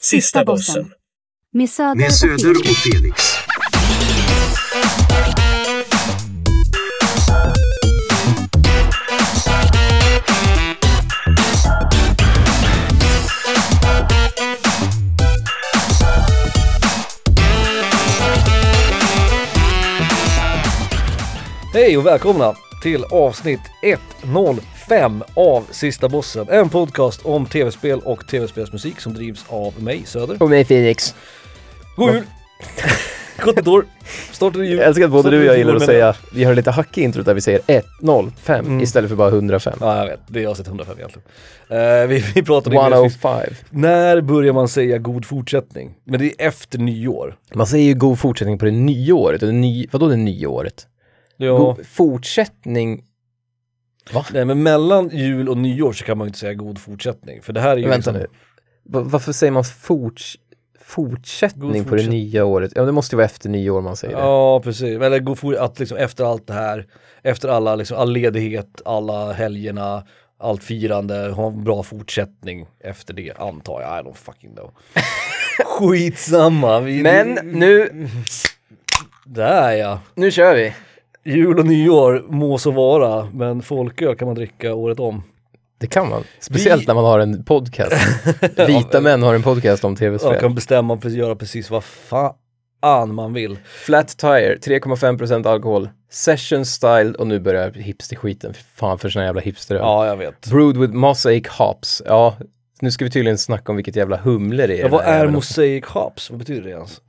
Sista bossen. Med Söder, Med och Söder Felix. och Felix. Hej och välkomna till avsnitt 105 av Sista Bossen. En podcast om tv-spel och tv-spelsmusik som drivs av mig, Söder. Och mig Felix. God jul! Gott nytt år! Startade jul. Jag älskar att både du och jag gillar att säga, vi har lite hackig intro där vi säger 105 Mm. istället för bara 105. Ja, jag vet. Det är avsnitt 105 egentligen. Eh, vi, vi pratade inledningsvis. 105. När börjar man säga god fortsättning? Men det är efter nyår. Man säger ju god fortsättning på det nya året, och det ny, vadå det nya året? Ja. God fortsättning, va? Nej men mellan jul och nyår så kan man ju inte säga god fortsättning. För det här är ju Vänta liksom... nu, Va- varför säger man forts, fortsättning God på det nya året? Ja det måste ju vara efter nyår man säger det. Ja precis, eller gå for, att liksom efter allt det här, efter alla liksom, all ledighet, alla helgerna, allt firande, ha en bra fortsättning efter det antar jag, I don't fucking know. Skitsamma. Vi, Men nu, Där ja. nu kör vi! Jul och nyår må så vara, men folköl kan man dricka året om. Det kan man, speciellt Vi- när man har en podcast. Vita män har en podcast om Man tv-spel. kan bestämma och göra precis vad fan man vill. Flat Tire, 3,5% alkohol, Session Style och nu börjar hipster-skiten. Fan för såna jävla hipsteröl. Ja, jag vet. Brewed with Mosaic Hops. Ja, nu ska vi tydligen snacka om vilket jävla humle det är. Ja, vad är mosaic hops? Vad betyder det ens?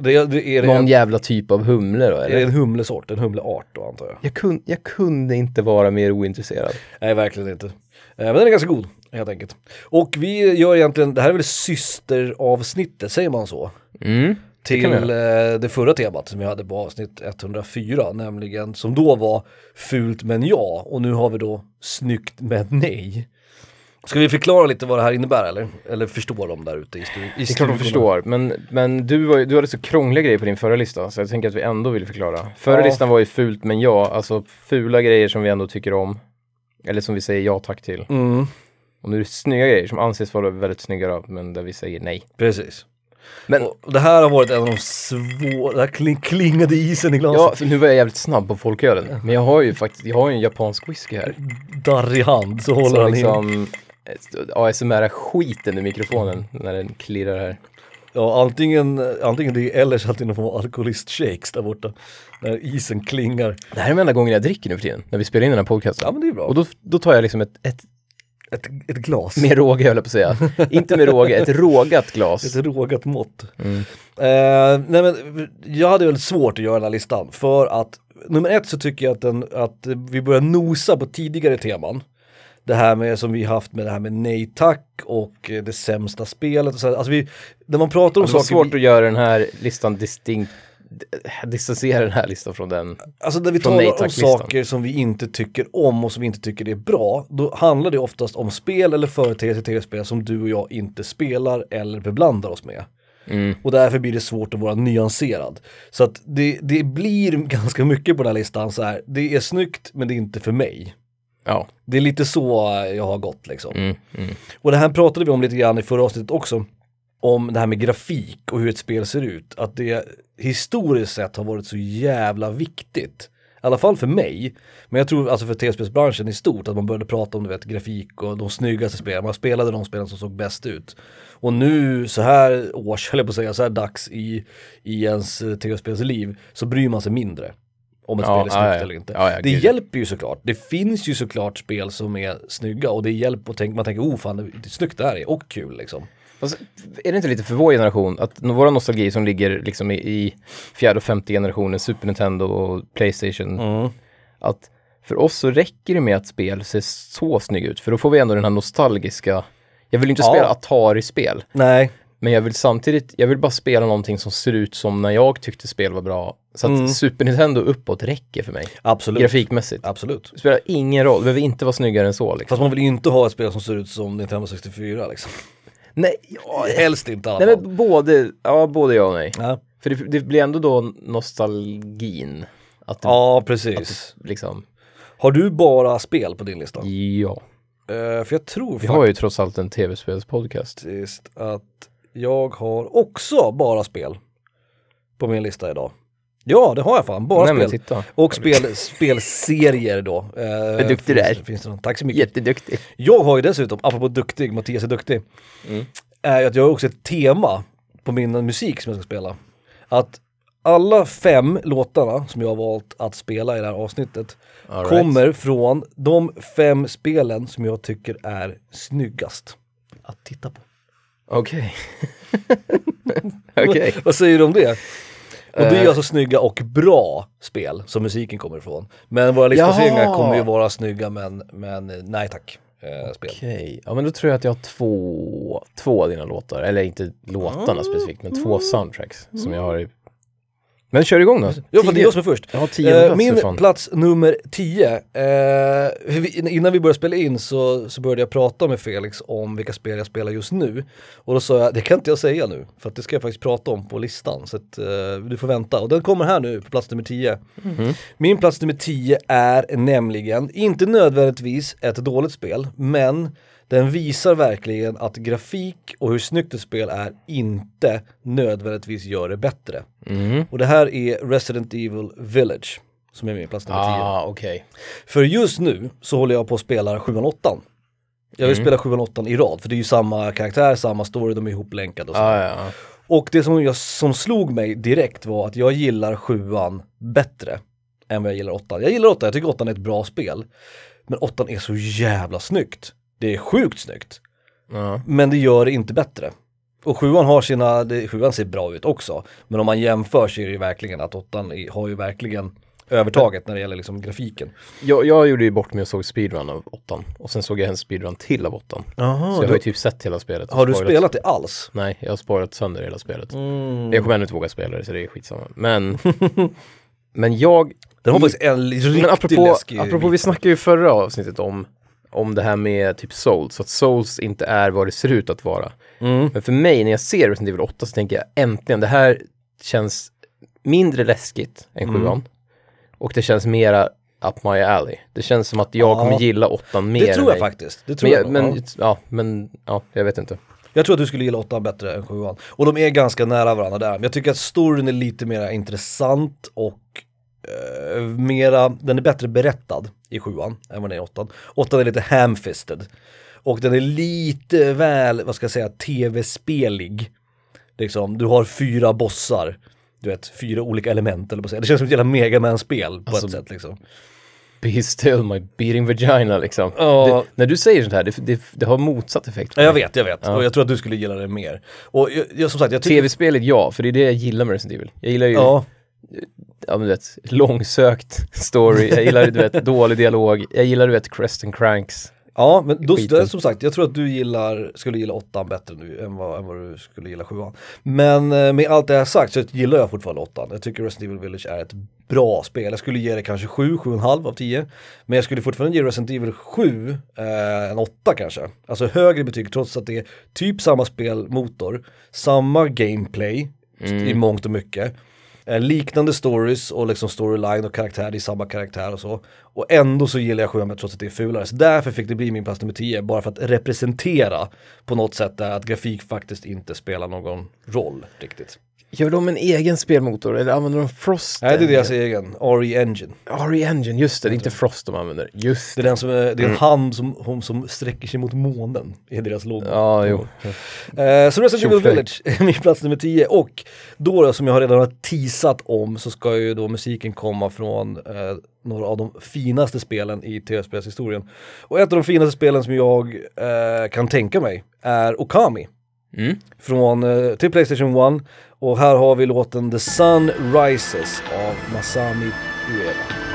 Det, är- det, är, det Någon en, jävla typ av humle då är det eller? en humlesort, en humleart då antar jag? Jag, kun, jag kunde inte vara mer ointresserad. Nej, verkligen inte. Eh, Men den är ganska god, helt enkelt. Och vi gör egentligen, det här är väl systeravsnittet, säger man så? Mm. Till det, det förra temat som vi hade på avsnitt 104, nämligen som då var fult men ja, och nu har vi då snyggt men nej. Ska vi förklara lite vad det här innebär eller? Eller förstår de där ute i, stu- i Det är klart de förstår, men, men du, var, du hade så krångliga grejer på din förra lista så jag tänker att vi ändå vill förklara. Förra Ja. listan var ju fult men ja, alltså fula grejer som vi ändå tycker om. Eller som vi säger ja tack till. Mm, Och nu är det snygga grejer som anses vara väldigt snygga då, men där vi säger nej. precis. Men Och det här har varit en av de svåra, det här kling, klingade isen i glaset. ja, för nu var jag jävligt snabb på folkölen. Men jag har ju faktiskt, jag har ju en japansk whisky här. Darrig hand så håller Så han in. ASMR skiten i mikrofonen när den klirrar här. Ja, antingen, antingen det eller så att det är någon form av alkoholist-shakes där borta. När isen klingar. Det här är den enda gången jag dricker nu för tiden, när vi spelar in den här podcasten. Ja men det är bra. Och då, då tar jag liksom ett, ett ett, ett glas. med råge höll jag på att säga. Inte med råge, ett rågat glas. Ett rågat mått. Mm. Eh, nej men jag hade väldigt svårt att göra den här listan för att nummer ett så tycker jag att, den, att vi börjar nosa på tidigare teman. Det här med som vi haft med det här med nej tack och eh, det sämsta spelet. Och så, här. alltså vi, när man pratar om Det var saker, svårt vi, att göra den här listan distinkt, distansera den här listan från den. alltså när vi talar om saker som vi inte tycker om och som vi inte tycker är bra, då handlar det oftast om spel eller företeelser i tv-spel som du och jag inte spelar eller beblandar oss med. Mm. Och därför blir det svårt att vara nyanserad. Så att det, det blir ganska mycket på den här listan så här. det är snyggt men det är inte för mig. Ja. Det är lite så jag har gått liksom. Mm. Mm. Och det här pratade vi om lite grann i förra avsnittet också. Om det här med grafik och hur ett spel ser ut. Att det historiskt sett har varit så jävla viktigt. I alla fall för mig. Men jag tror alltså för tv-spelsbranschen i stort att man började prata om du vet, grafik och de snyggaste spelen. Man spelade de spelen som såg bäst ut. Och nu så här års, höll jag på att säga, så här dags i, i ens eh, tv-spelsliv så bryr man sig mindre. Om ett Ja, spel är snyggt ja, ja. eller inte. Det hjälper ju såklart. Det finns ju såklart spel som är snygga och det hjälper att tänka, man tänker oh fan det är snyggt det här är och kul liksom. Alltså, är det inte lite för vår generation att våra nostalgi som ligger liksom i, i fjärde och femte generationen, Super Nintendo och Playstation, att för oss så räcker det med att spel ser så snygg ut, för då får vi ändå den här nostalgiska, jag vill inte Ja. spela Atari-spel, Nej, men jag vill samtidigt, jag vill bara spela någonting som ser ut som när jag tyckte spel var bra. Så att Mm. Super Nintendo uppåt räcker för mig, absolut. grafikmässigt. Absolut. Det spelar ingen roll, det behöver inte vara snyggare än så liksom. Fast man vill ju inte ha ett spel som ser ut som Nintendo 64 liksom. Nej, ja, Helst inte i alla nej fall. men både, ja både ja och nej. Ja. För det, det blir ändå då nostalgin. Att det, ja, att precis. det liksom, Har du bara spel på din lista? ja. Eh, för jag tror Vi har ju trots allt en tv-spelspodcast. att jag har också bara spel på min lista idag. Ja, det har jag fan. Bara Nej spel. Och spel, spelserier då. Eh, Vad duktig du är. Finns det någon. Tack så mycket. Jätteduktig. Jag har ju dessutom, apropå duktig, Mattias är duktig, Mm. är ju att jag har också ett tema på min musik som jag ska spela. Att alla fem låtarna som jag har valt att spela i det här avsnittet right. kommer från de fem spelen som jag tycker är snyggast att titta på. Okej. Okej. Vad säger du om det? Och det är ju Eh. alltså snygga och bra spel som musiken kommer ifrån. Men våra listplaceringar kommer ju vara snygga men, men nej tack. Eh, spel. Okej, ja men då tror jag att jag har två, två av dina låtar, eller inte låtarna specifikt, men två soundtracks som jag har i... Men kör igång då! Ja för det är jag som är först. Jag har tio Eh, min fan. plats nummer 10. Eh, innan vi började spela in så, så började jag prata med Felix om vilka spel jag spelar just nu. Och då sa jag, det kan inte jag säga nu, för att det ska jag faktiskt prata om på listan. Så att, eh, du får vänta. Och den kommer här nu på plats nummer 10. Mhm. Min plats nummer 10 är nämligen, inte nödvändigtvis ett dåligt spel, men den visar verkligen att grafik och hur snyggt ett spel är inte nödvändigtvis gör det bättre. Mm. Och det här är Resident Evil Village, som är min plats nummer 10. Ah, okej. För just nu så håller jag på att spela 7 8 Jag vill Mm. spela 7 8 i rad, för det är ju samma karaktär, samma story, de är ihoplänkade och så. Ah, ja. Och det som, jag, som slog mig direkt var att jag gillar 7 bättre än vad jag gillar 8 Jag gillar 8, jag tycker 8 är ett bra spel. Men 8 är så jävla snyggt. Det är sjukt snyggt. ja. Men det gör det inte bättre. Och sjuan har sina, det, sjuan ser bra ut också. Men om man jämför så är det ju verkligen att åttan har ju verkligen övertaget när det gäller liksom grafiken. Jag, jag gjorde ju bort mig och såg speedrun av åttan, och sen såg jag en speedrun till av åttan. Jaha, Så jag har ju typ sett hela spelet. har du spelat det alls? Nej, jag har sparat sönder hela spelet. Mm. Jag kommer ändå inte våga spela det, så det är skitsamma. Men, men jag Den har faktiskt en riktigt läskig apropå vi snackade ju förra avsnittet om, om det här med typ Souls, att Souls inte är vad det ser ut att vara. Mm. Men för mig, när jag ser Resident Evil 8 så tänker jag äntligen, det här känns mindre läskigt än Mm. sjuan. Och det känns mera up my alley. Det känns som att jag Ja. kommer gilla åttan mer Det tror jag dig. faktiskt. Det tror Men, jag, jag, men, ja. ja. men, ja, jag vet inte. jag tror att du skulle gilla åttan bättre än sjuan. Och de är ganska nära varandra där. Men jag tycker att storyn är lite mer intressant och eh, mera, den är bättre berättad i sjuan än vad den är i åttan. Åttan är lite hamfisted. Och den är lite väl, vad ska jag säga, tv-spelig. Liksom, du har fyra bossar. Du vet, fyra olika element eller vad säga. Det känns som ett jävla Megaman-spel på Alltså, ett sätt liksom. Be still my beating vagina liksom. Ja. Det, när du säger sånt här, det, det, det har motsatt effekt. Ja, jag vet, jag vet. Ja. Och jag tror att du skulle gilla det mer. Och jag, jag, som sagt, jag tycker... Tv-spelet ja, för det är det jag gillar med Resident Evil. Jag gillar ju Ja, ja, men du vet, långsökt story, jag gillar du vet, dålig dialog, jag gillar du vet, crest and cranks. Ja, men då, Skiten. som sagt, jag tror att du gillar, skulle gilla åttan bättre nu än vad, än vad du skulle gilla sjuan. Men eh, med allt det har sagt så gillar jag fortfarande åttan. Jag tycker Resident Evil Village är ett bra spel. Jag skulle ge det kanske 7, 7,5 av 10. Men jag skulle fortfarande ge Resident Evil 7 eh, en 8 kanske. Alltså högre betyg trots att det är typ samma spelmotor, samma gameplay i mångt och mycket. Eh, liknande stories och liksom storyline och karaktär, det är samma karaktär och så. Och ändå så gillar jag 7 trots att det är fulare. Så därför fick det bli min plats nummer 10, bara för att representera på något sätt att grafik faktiskt inte spelar någon roll riktigt. Gör de en egen spelmotor eller använder de Frost? Nej, det är deras egen, RE Engine. RE Engine, just det, det är inte Frost de använder. Just Det är den som är, det är en hand som, hon som sträcker sig mot månen, är deras logo. Ja, jo. Eh, så Resident Evil. Village är min plats nummer 10 och då, då som jag redan har teasat om så ska ju då musiken komma från eh, några av de finaste spelen i tv-spelshistorien. Och ett av de finaste spelen som jag eh, kan tänka mig är Okami. Mm. Från, eh, till Playstation 1 och här har vi låten The Sun Rises av Masami Ueda.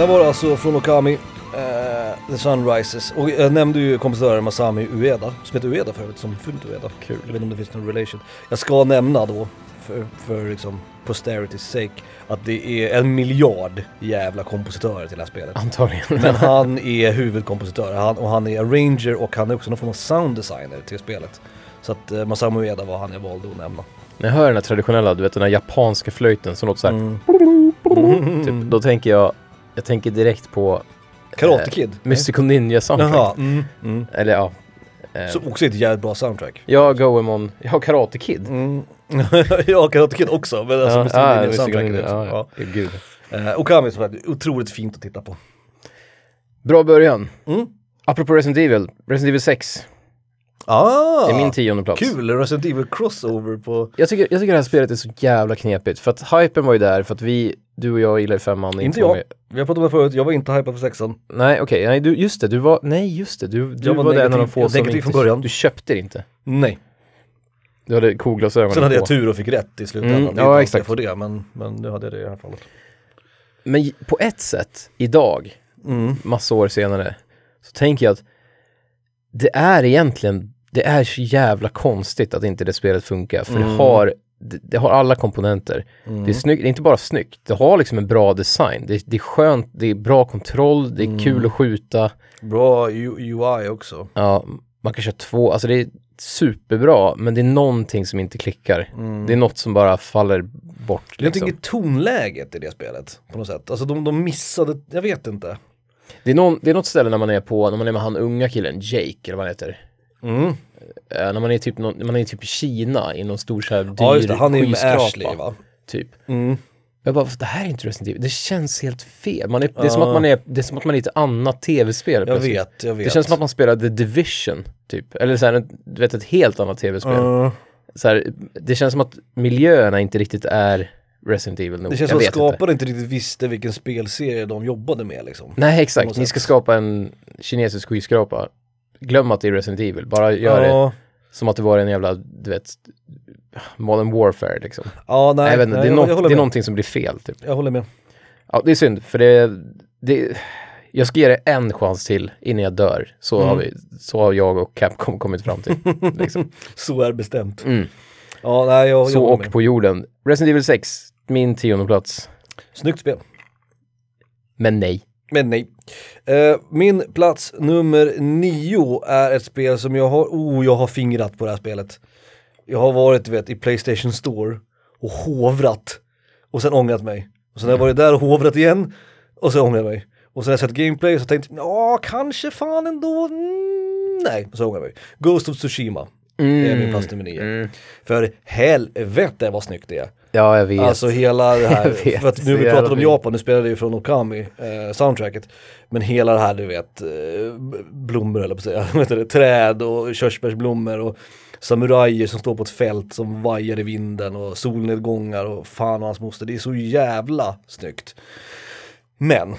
Där var det alltså från Okami, eh, The Sunrises. Och jag nämnde ju kompositören Masami Ueda, som heter Ueda förut, som fyllt Ueda. Kul. Jag vet inte om det finns någon relation. Jag ska nämna då, för, för liksom posterity's sake, att det är en miljard jävla kompositörer till det här spelet. Antagligen. Men han är huvudkompositör han, och han är arranger och han är också någon form av sound designer till spelet. Så att eh, Masamu Ueda var han jag valde att nämna. När jag hör den här traditionella, du vet den här japanska flöjten som låter såhär, Mm. typ, då tänker jag, jag tänker direkt på Karate eh, Kid? Mystical Ninja soundtrack. Jaha, mm, mm. Eller ja. Eh, Så också ett jävligt bra soundtrack. ja, Goemon, ja Karate Kid. Mm. ja, Karate Kid också, men alltså ja, Mystical ja, Ninja soundtracket Ninja, också. ja, ja. Gud. Eh, Okami som är otroligt fint att titta på. Bra början. Mm. Apropå Resident Evil, Resident Evil 6 Ah! är min tionde plats. Kul! Resident Evil crossover på... Jag tycker, jag tycker det här spelet är så jävla knepigt, för att hypen var ju där för att vi, du och jag gillar femman. Inte jag. Vi har pratat om det förut, jag var inte hypad för sexan. Nej okej, nej du, just det, du var, nej just det, du, du Jag var, var den av de negativ- få jag som negativ inte, från början. du köpte det inte. Nej. Du hade koglasögonen Sen hade på. jag tur och fick rätt i slutändan. Mm, det är ja, inte exakt. Jag får det, men, men nu hade jag det i här fallet. Men j- på ett sätt, idag, Mm. massa år senare, så tänker jag att det är egentligen, det är så jävla konstigt att inte det spelet funkar, för det Mm. har det, det har alla komponenter. Det är snyggt, det är inte bara snyggt, det har liksom en bra design. Det, det är skönt, det är bra kontroll, det är Mm. kul att skjuta. Bra U- UI också. Ja, man kan köra två, alltså det är superbra, men det är någonting som inte klickar. Det är något som bara faller bort. Liksom. i tonläget i det spelet på något sätt. Alltså de, de missade, jag vet inte. Det, är någon, det är något ställe när man är på, när man är med han unga killen, Jake eller vad han heter. Eh, när man är typ, någon, man är typ i Kina i någon stor så här dyr Ja just det, han är ju med Ashley va? Typ. Mm. Jag bara, det här är inte Resident Evil. Det känns helt fel. Man är, det, är som att man är, det är som att man är i ett annat tv-spel Jag vet, jag vet. Det känns som att man spelar The Division, typ. Eller så här, du vet, ett helt annat tv-spel. Så här, det känns som att miljöerna inte riktigt är Resident Evil nog. Det känns Jag som att vet inte. riktigt visste vilken spelserie de jobbade med liksom. Nej, exakt. Ni ska skapa en kinesisk skyskrapa. Glöm att det är Resident Evil. Bara gör det ja. som att det var en jävla, du vet, Modern Warfare liksom. Ja, nej, inte, nej, det är, något, det är någonting som blir fel typ. Jag håller med. Ja, det är synd, för det, det jag ska ge det en chans till innan jag dör. Så, Mm. har, vi, så har jag och Capcom kommit fram till. liksom. Så är bestämt. mm. Ja, nej, jag, jag Så och med. på jorden. Resident Evil 6, min tionde plats. Snyggt spel. Men nej. Men nej. Eh, min plats nummer nio är ett spel som jag har, oh jag har fingrat på det här spelet. Jag har varit vet i Playstation Store och hovrat och sen ångrat mig. Och sen har jag varit där och hovrat igen och sen ångrat mig. Och sen har jag sett gameplay och så tänkte jag, ja kanske fan ändå, mm, nej, och så ångrar jag mig. Ghost of Tsushima är min plats nummer nio. Mm. För helvete vad snyggt det är. Ja, jag vet. Alltså hela det här, vet, för att nu vi pratat om fint. Japan, nu spelar det ju från Okami, eh, soundtracket. Men hela det här du vet, eh, blommor eller på att säga, träd och körsbärsblommor och samurajer som står på ett fält som vajar i vinden och solnedgångar och fan och hans moster. Det är så jävla snyggt. Men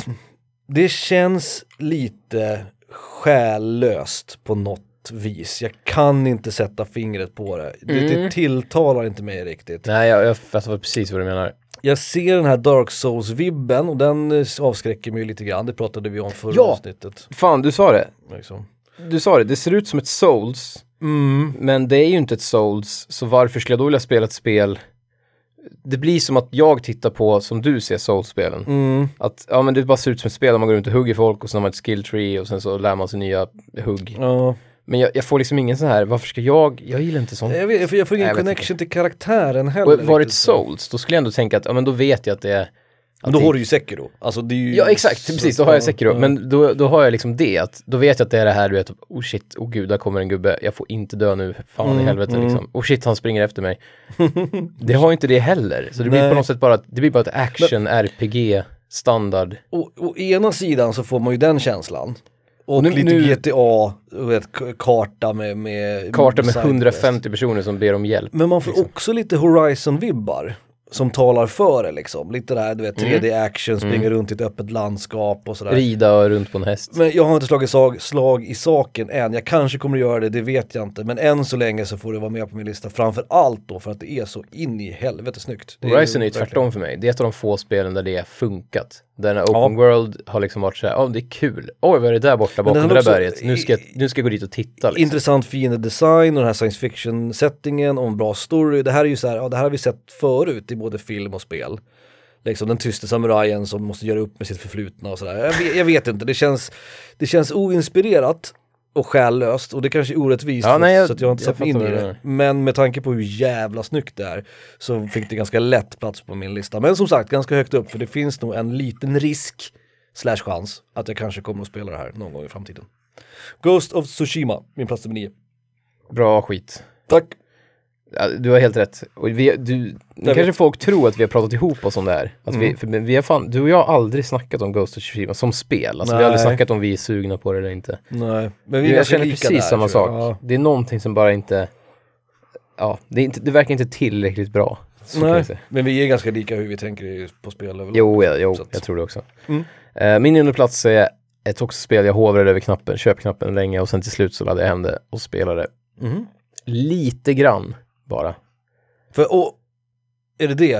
det känns lite själlöst på något vis. Jag kan inte sätta fingret på det. Det, det Mm. tilltalar inte mig riktigt. Nej, jag, jag fattar precis vad du menar. Jag ser den här Dark Souls-vibben och den eh, avskräcker mig lite grann, det pratade vi om förra Ja. avsnittet. Fan, du sa det. Liksom. Du sa det, det ser ut som ett Souls. Mm. Men det är ju inte ett Souls, så varför skulle jag då vilja spela ett spel? Det blir som att jag tittar på, som du ser Souls-spelen. Mm. Att, ja men det bara ser ut som ett spel där man går runt och hugger folk och sen har man ett skill tree och sen så lär man sig nya hugg. Ja. Men jag, jag får liksom ingen sån här, varför ska jag, jag gillar inte sånt. Jag, vet, för jag får ingen Nej, jag connection till karaktären heller. Och var det. Souls, då skulle jag ändå tänka att, ja men då vet jag att det är... Men då har du ju Sekiro. Alltså det är ju... Ja exakt, precis, då har jag Ja, Sekiro. ja. Men då, då har jag liksom det, att då vet jag att det är det här du vet, oh shit, oh gud, där kommer en gubbe, jag får inte dö nu, fan i Mm, helvete mm. liksom. Oh shit, han springer efter mig. det har ju inte det heller, så det blir Nej. på något sätt bara, det blir bara ett action, RPG, standard. Å, å ena sidan så får man ju den känslan. Och Nu- lite nu- GTA, vet, karta med... med Karta med sidequest. 150 personer som ber om hjälp. Men man får liksom. också lite Horizon-vibbar. Som talar för det liksom. Lite där, du vet, Mm. 3D-action, springa runt i ett öppet landskap och sådär. Rida runt på en häst. Men jag har inte slagit slag, slag i saken än. Jag kanske kommer att göra det, det vet jag inte. Men än så länge så får det vara med på min lista. Framför allt då för att det är så in i helvete snyggt. Det Horizon är ju tvärtom för mig. Det är ett av de få spelen där det är funkat. När Open World har liksom varit så här, ja det är kul. Oj vad är det där borta bakom det där berget? Nu ska, jag, nu ska jag gå dit och titta liksom. Intressant fiendedesign och den här science fiction settingen och en bra story. Det här är ju så här, ja det här har vi sett förut i både film och spel. Liksom den tyste samurajen som måste göra upp med sitt förflutna och sådär. Jag, jag vet inte, det känns, det känns oinspirerat och själlöst och det kanske är orättvist Ja, nej, jag- så att jag har inte satt mig in i det. Men med tanke på hur jävla snyggt det är så fick det ganska lätt plats på min lista. Men som sagt, ganska högt upp för det finns nog en liten risk slash chans att jag kanske kommer att spela det här någon gång i framtiden. Ghost of Tsushima, min plats nummer nio. Bra skit. Tack! Ja, du har helt rätt. Och vi, du, nu kanske vet. folk tror att vi har pratat ihop oss om det här. Att Mm. vi, för, men vi har fan, du och jag har aldrig snackat om Ghost of Tsushima som spel. Alltså vi har aldrig snackat om vi är sugna på det eller inte. Nej, men vi jag ganska känner precis där, samma sak. jag. Ja. Det är någonting som bara inte, ja, det, inte, det verkar inte tillräckligt bra. Jag Nej, men vi är ganska lika hur vi tänker på spel överlag. Jo, ja, jo jag tror det också. Mm. Eh, min nionde plats är ett också spel jag hovrade över knappen, köpknappen länge och sen till slut så laddade jag hem det och spelade Mhm. lite grann bara. För, och, är det det?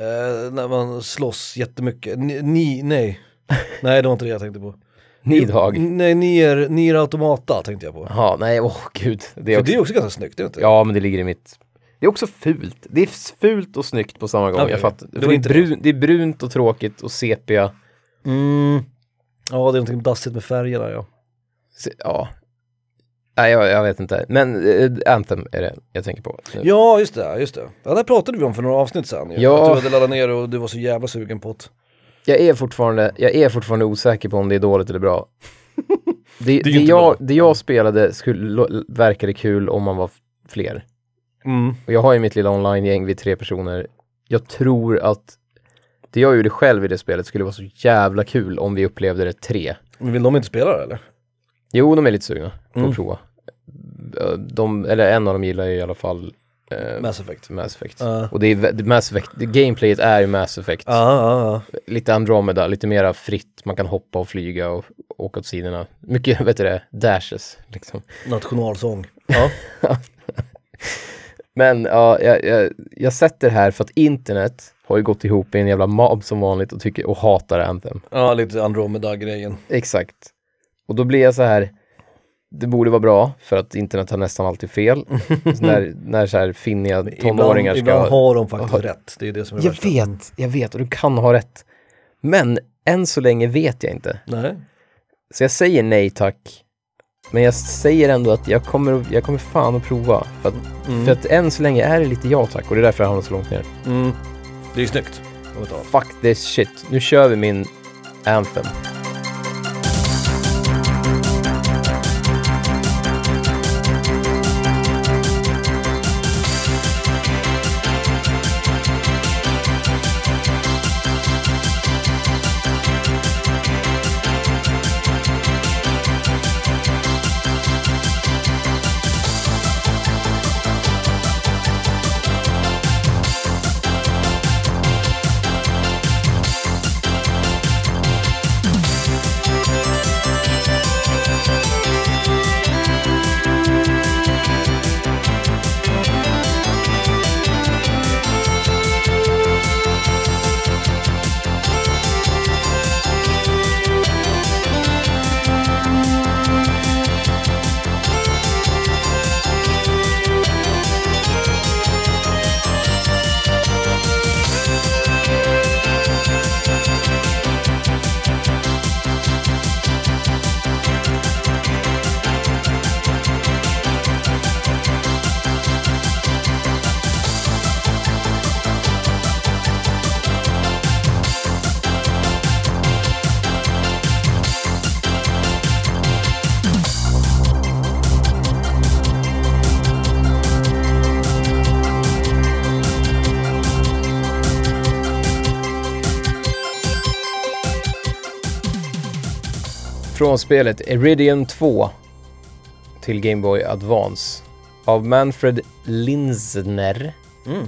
Eh, när man slåss jättemycket. Ni, ni nej. nej, det var inte det jag tänkte på. Nidhagg. Nej, Nier, Nier Automata tänkte jag på. Jaha, nej, åh gud. Det är För också, det är också ganska snyggt, det är inte? Ja, men det ligger i mitt... Det är också fult. Det är fult och snyggt på samma gång, Okej, jag fattar. det Det, är brun, det är brunt och tråkigt och sepia. Mm. Ja, det är någonting dassigt med färgerna ja. Se, ja. Nej, jag, jag vet inte. Men eh, Anthem är det jag tänker på nu. Ja, just det, just det. Ja, det pratade vi om för några avsnitt sedan ju. Ja. Att du hade laddat ner och du var så jävla sugen på det. Jag är fortfarande, jag är fortfarande osäker på om det är dåligt eller bra. Det, det, inte jag, bra. det jag spelade skulle, verkade kul om man var fler. Mm. Och jag har ju mitt lilla online-gäng, vi tre personer. Jag tror att det jag gjorde själv i det spelet skulle vara så jävla kul om vi upplevde det tre. Men vill de inte spela det eller? Jo, de är lite sugna på Mm. att prova. Eh, De, eller en av dem gillar ju i alla fall eh, Mass Effect. Mass Effect. Ja. Och det är Mass Effect, gameplayet är ju Mass Effect. Ja, ja. Lite Andromeda, lite mera fritt, man kan hoppa och flyga och åka åt sidorna. Mycket, vet du det, dashes liksom. Nationalsång. Ja. Men ja, jag, jag, jag sätter här för att internet har ju gått ihop i en jävla mob som vanligt och tycker och hatar Anthem. ja, lite Andromeda-grejen. Exakt. Och då blir jag så här, det borde vara bra för att internet har nästan alltid fel. När, när så här finniga tonåringar ibland, ska... ibland har de faktiskt har- rätt, det är det som är Jag värsta. vet, jag vet och du kan ha rätt. Men än så länge vet jag inte. Nej. Så jag säger nej tack. Men jag säger ändå att jag kommer, jag kommer fan att prova. För att, Mm. för att än så länge är det lite ja tack och det är därför jag hamnar så långt ner. Mm. Det är ju snyggt. Fuck this shit. Nu kör vi min Anthem. Från spelet Iridium 2 till Game Boy Advance av Manfred Linzner, Mm.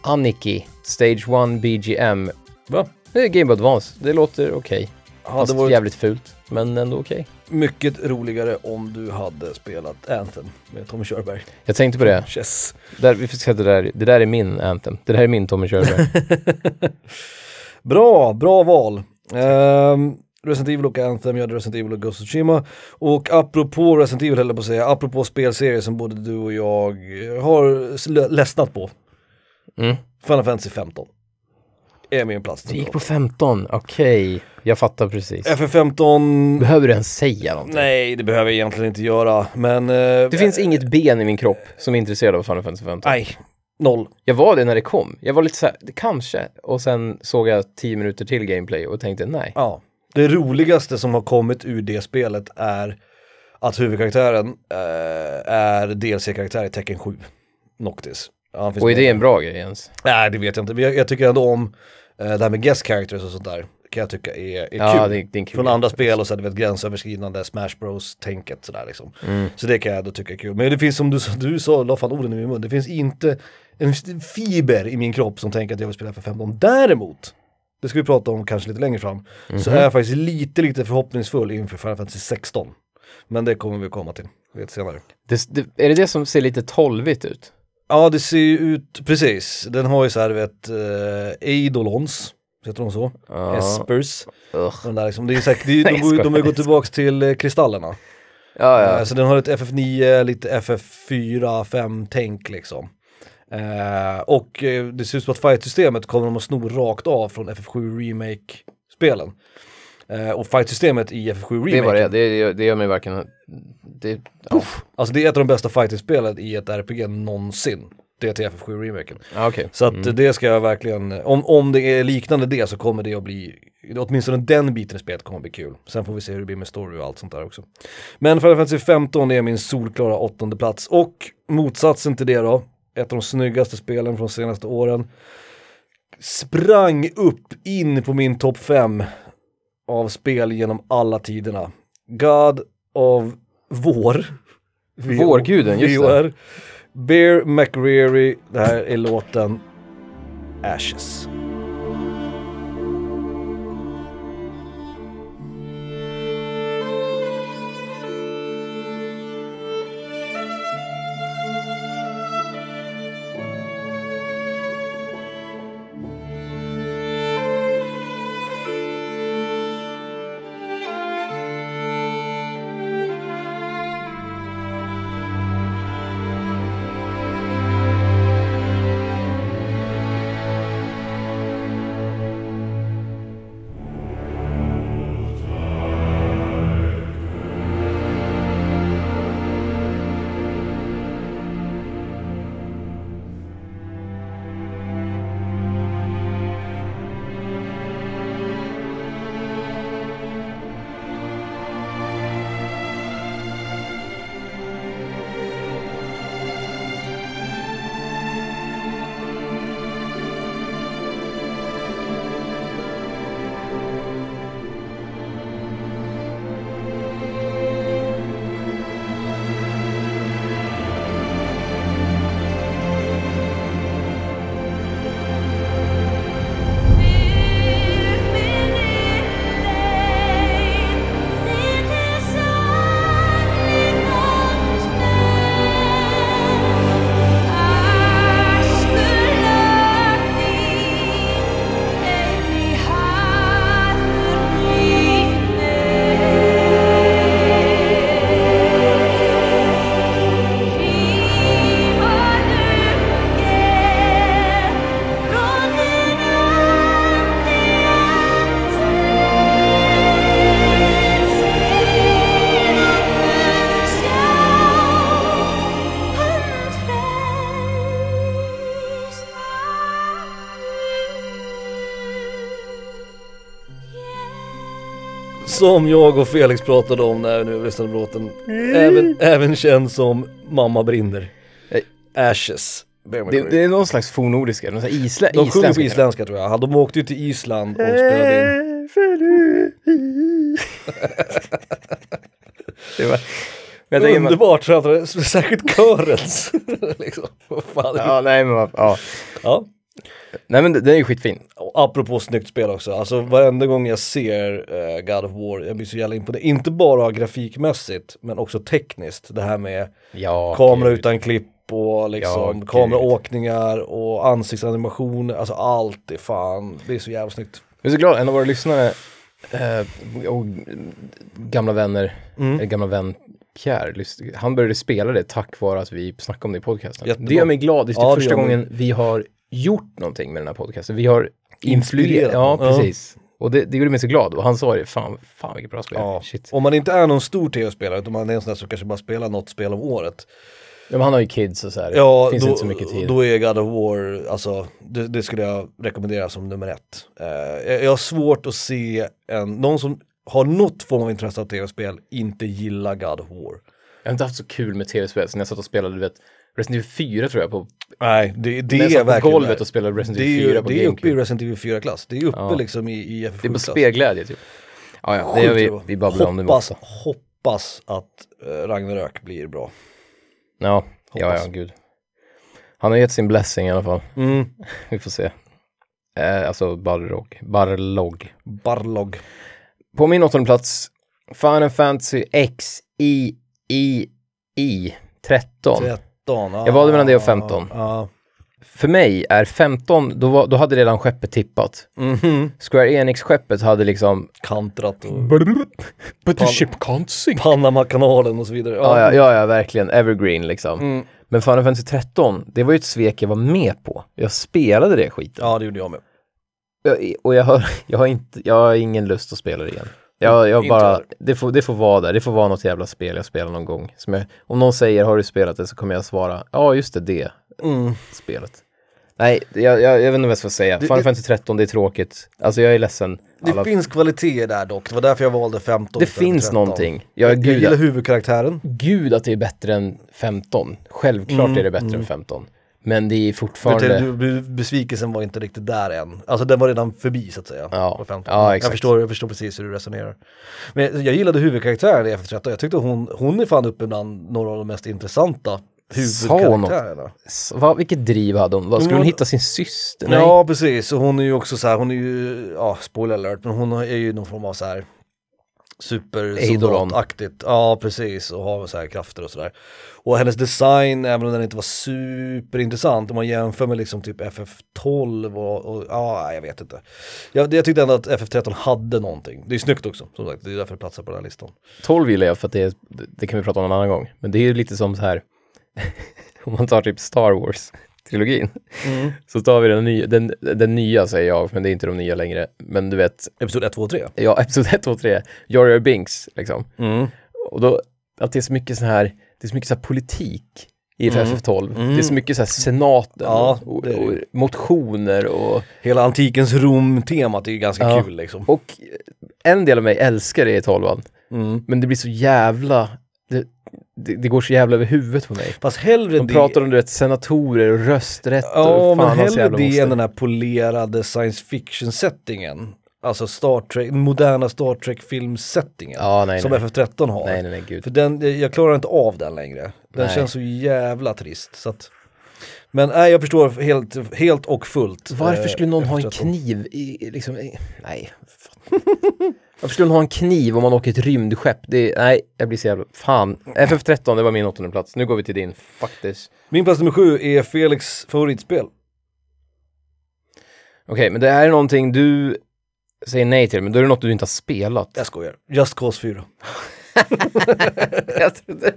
Aniki, Stage 1 BGM. Va? Det är Game Boy Advance, det låter okej. Hade Fast varit jävligt fult, men ändå okej. mycket roligare om du hade spelat Anthem med Tommy Körberg. Jag tänkte på det. Chess. Där, vi se det där. Det där är min Anthem. Det där är min Tommy Körberg. Bra, bra val. Ehm, Resident Evil och Anthem, jag hade Resident Evil och Ghost of Tsushima. Och apropå Resident Evil höll jag på att säga, apropå spelserier som både du och jag har ledsnat på. Mm. Final Fantasy 15. Är min plats. Det gick på 15, okej. Jag fattar precis. FF15, Behöver du ens säga någonting? nej det behöver jag egentligen inte göra, men... eh, Det finns inget ben i min kropp som är intresserad av Final Fantasy 15. Nej, noll. Jag var det när det kom. Jag var lite så här, kanske. Och sen såg jag 10 minuter till gameplay och tänkte nej. Ja. Det roligaste som har kommit ur det spelet är att huvudkaraktären eh, är DLC-karaktär i Tekken 7. Noctis. Ja, Och är det en bra grej ens? Nej det vet jag inte, jag, jag tycker ändå om eh, det här med guest characters och sånt där. Kan jag tycka är, är Ja, kul. det, det är kul Från andra spel och så vi ett gränsöverskridande Smash Bros-tänket sådär liksom. Mm. Så det kan jag ändå tycka är kul. Men det finns som du, sa- du sa, la fan orden i min mun, det finns inte en fiber i min kropp som tänker att jag vill spela för 15. Däremot, det ska vi prata om kanske lite längre fram, så Mhm. är jag faktiskt lite, lite förhoppningsfull inför Final Fantasy 16. Men det kommer vi komma till lite senare. Det, det, är det det som ser lite tolvigt ut? Ja det ser ju ut, precis, den har ju så här vet, eh, Eidolons, heter de så? Ja. Espers. Ugh. De, där liksom, det är säkert, de, de, ju- de har ju gått tillbaks till eh, kristallerna. Ja, Eh, ja. Så den har ett FF9, lite FF4, 5 tänk liksom. Eh, och eh, det ser ut som att fight-systemet kommer de att sno rakt av från FF7 Remake-spelen. Eh, och fight-systemet i FF7 Remake, Det var det, det, det gör mig varken... Det, ja. alltså det är ett av de bästa fighting-spelen i ett RPG någonsin. Det är till FF7 Remaken. Ja, okej. Så att eh, det ska jag verkligen, om, om det är liknande det så kommer det att bli, åtminstone den biten i spelet kommer att bli kul. Sen får vi se hur det blir med story och allt sånt där också. Men Final Fantasy 15 är min solklara åttonde plats och motsatsen till det då, ett av de snyggaste spelen från de senaste åren, sprang upp in på min topp 5 av spel genom alla tiderna. God of War. Vårguden, just det. Bear McReary, det här är låten Ashes. Som jag och Felix pratade om när vi nu lyssnade på låten. Även, även känd som Mamma brinner. Ashes. Det, det är någon slags fornnordiska, någon slags isla, De sjunger på isländska. tror jag. De åkte ju till Island och spelade in. Det var, men jag tänker, man, Underbart framför särskilt körens. liksom. Vad fan. Ja. ja, nej men ja. ja. Nej men det- den är ju skitfin. Och apropå snyggt spel också, alltså varenda gång jag ser eh, God of War, jag blir så jävla imponerad. Inte bara grafikmässigt, men också tekniskt. Det här med Ja, kamera gud. utan klipp och Ja, liksom gud. kameraåkningar och ansiktsanimation, alltså allt är fan, det är så jävla snyggt. Jag är så glad, en av våra lyssnare Eh, och gamla vänner, Mm. eller gamla vän Pierre, han började spela det tack vare att vi snackade om det i podcasten. Jättebra. Det gör mig glad, det är Ja, det första gången vi har gjort någonting med den här podcasten. Vi har influerat. Ja, någon. Ja. precis. Och det, det gjorde mig så glad. Och han sa det, fan, fan vilket bra spel. Ja. Om man inte är någon stor tv-spelare utan man är en sån där som kanske bara spelar något spel om året. Ja, men han har ju kids och så här. Ja, finns då, inte så mycket tid. då är God of War, alltså det, det skulle jag rekommendera som nummer ett. Eh, jag, jag har svårt att se en, någon som har något form av intresse av tv-spel inte gilla God of War. Jag har inte haft så kul med tv-spel sen jag satt och spelade, du vet, Resident Evil 4 tror jag på. Nej, det, det är satt på verkligen golvet och spelade Resident Evil ju, 4 på det är uppe i. Resident Evil 4-klass, det är uppe Ja. liksom i, i Det är på FF7-klass. spelglädje typ. Ja, ja, det gör vi, vi babblar om det hoppas, hoppas att uh, Ragnarök blir bra. Ja, ja, Hoppas. ja, gud. Han har gett sin blessing i alla fall. Mm. Vi får se. Eh, alltså Barlog. Barlog. Barlog. På min åttonde plats, Final Fantasy X I I I 13. 13. Jag valde mellan det och 15. Ja. För mig är 15, då, var, då hade redan skeppet tippat. Mhm. Square Enix-skeppet hade liksom Kantrat och But the ship can't sink. Panamakanalen och så vidare. Ja, ja, ja, ja, verkligen. Evergreen liksom. Mm. Men Final Fantasy 13, det var ju ett svek jag var med på. Jag spelade det skiten. ja det gjorde jag med. Jag, och jag har, jag, har inte, jag har ingen lust att spela det igen. Jag, jag bara, det får, det får vara där. Det får vara något jävla spel jag spelar någon gång. Jag, om någon säger, har du spelat det? Så kommer jag svara, ja just det, det Mm. spelet. Nej, jag, jag, vet inte vad jag ska säga. Det- Final Fantasy 13, det är tråkigt. Alltså jag är ledsen. Det Alla- finns kvaliteter där dock, det var därför jag valde 15. det finns 13. någonting. Jag, Jag, jag gud, gillar huvudkaraktären. gud att det är bättre än 15. Självklart Mm, är det bättre mm. än 15. Men det är fortfarande... du, du, besvikelsen var inte riktigt där än. Alltså den var redan förbi så att säga. Ja. på 15. Ja, jag, exakt. förstår, jag förstår precis hur du resonerar. Men jag gillade huvudkaraktären i FF13. Jag tyckte hon, hon är fan uppe bland några av de mest intressanta huvudkaraktärerna. Vad, vilket driv hade hon? Vad, skulle hon Hon- hitta sin syster? Nej. Ja precis, och hon är ju också så här, hon är ju, ja spoiler alert, men hon är ju någon form av så här supersoldataktigt. Ja precis, och har så här krafter och sådär. Och hennes design, även om den inte var superintressant, om man jämför med liksom typ FF12 och, och ja, jag vet inte. Jag, jag tyckte ändå att FF13 hade någonting. Det är snyggt också, som sagt, det är därför det platsar på den här listan. 12 gillar jag för att det, är, det kan vi prata om en annan gång. Men det är ju lite som så här, om man tar typ Star Wars-trilogin, så tar vi den nya, den, den nya säger jag, men det är inte de nya längre. Men du vet, Episod 1, 2 och 3. ja, episod 1, 2, 3, Jar Jar Binks, liksom. Mm. Och då, att det är så mycket så här, det är så mycket så politik i Mm. FF12. Mm. Det är så mycket så här senaten Ja, och, och, och motioner och Hela antikens Rom-temat är ju ganska Ja. kul liksom. Och en del av mig älskar det i tolvan, Mm. men det blir så jävla, det, det, det går så jävla över huvudet på mig. Fast hellre De det... pratar om du vet, senatorer och rösträtt Ja, och men fan hellre det moster. än den här polerade science fiction-settingen. Alltså Star Trek, moderna Star Trek-film-settingen. Ja, som nej. FF13 har. nej, nej, nej. För den, jag klarar inte av den längre. Den känns så jävla trist. Så att... Men nej, jag förstår helt, helt och fullt. Varför eh, skulle någon ha en FF13. kniv i- liksom, i, nej. Varför skulle någon ha en kniv om man åker ett rymdskepp? Det är, nej, jag blir så jävla, fan. FF13, det var min åttonde plats. Nu går vi till din, faktiskt. Min plats nummer sju är Felix favoritspel. Okej, men det här är någonting du säger nej till, men då är det något du inte har spelat. Jag skojar. Just Cause 4. jag trodde,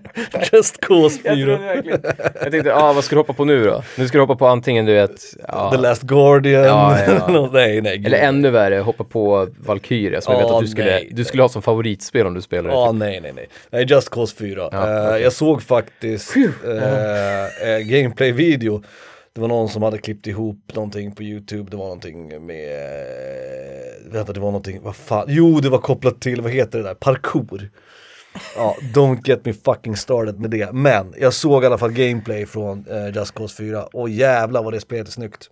Just Cause 4. jag verkligen. Jag tänkte, ah, vad ska du hoppa på nu då? Nu ska du hoppa på antingen, du vet, ja, The Last Guardian. Ja, ja. Nej, nej. eller ännu värre, hoppa på Valkyria som jag vet att du skulle, nej. du skulle ha som favoritspel om du spelar det. Ja, nej, nej, nej. Nej, Just Cause 4. Ja, Eh, okej. Jag såg faktiskt eh, eh, gameplay-video. Det var någon som hade klippt ihop någonting på YouTube, det var någonting med, vänta det var någonting, vad fan, jo det var kopplat till, vad heter det där, parkour. Ja, don't get me fucking started med det. Men jag såg i alla fall gameplay från eh, Just Cause 4 och jävlar vad det spelet är snyggt.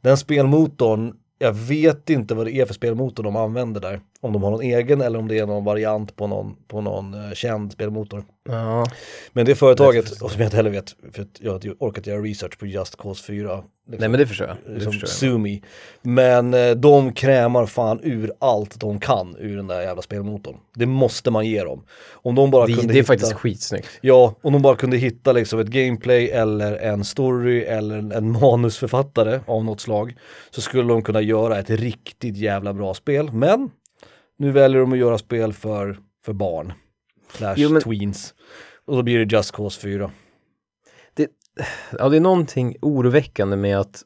Den spelmotorn, jag vet inte vad det är för spelmotor de använder där. Om de har någon egen eller om det är någon variant på någon, på någon eh, känd spelmotor. Ja. Men det företaget, och som jag inte heller vet, för att jag har inte orkat göra research på Just Cause 4. Liksom, Nej men det förstår jag. Det liksom förstår. Sumi. Men eh, de krämar fan ur allt de kan ur den där jävla spelmotorn. Det måste man ge dem. Om de bara Det, kunde det är hitta... faktiskt skitsnyggt. Ja, om de bara kunde hitta liksom ett gameplay eller en story eller en, en manusförfattare av något slag så skulle de kunna göra ett riktigt jävla bra spel. Men nu väljer de att göra spel för, för barn. Slash Jo, men- tweens. Och då blir det Just Cause 4. Ja, det är någonting oroväckande med att,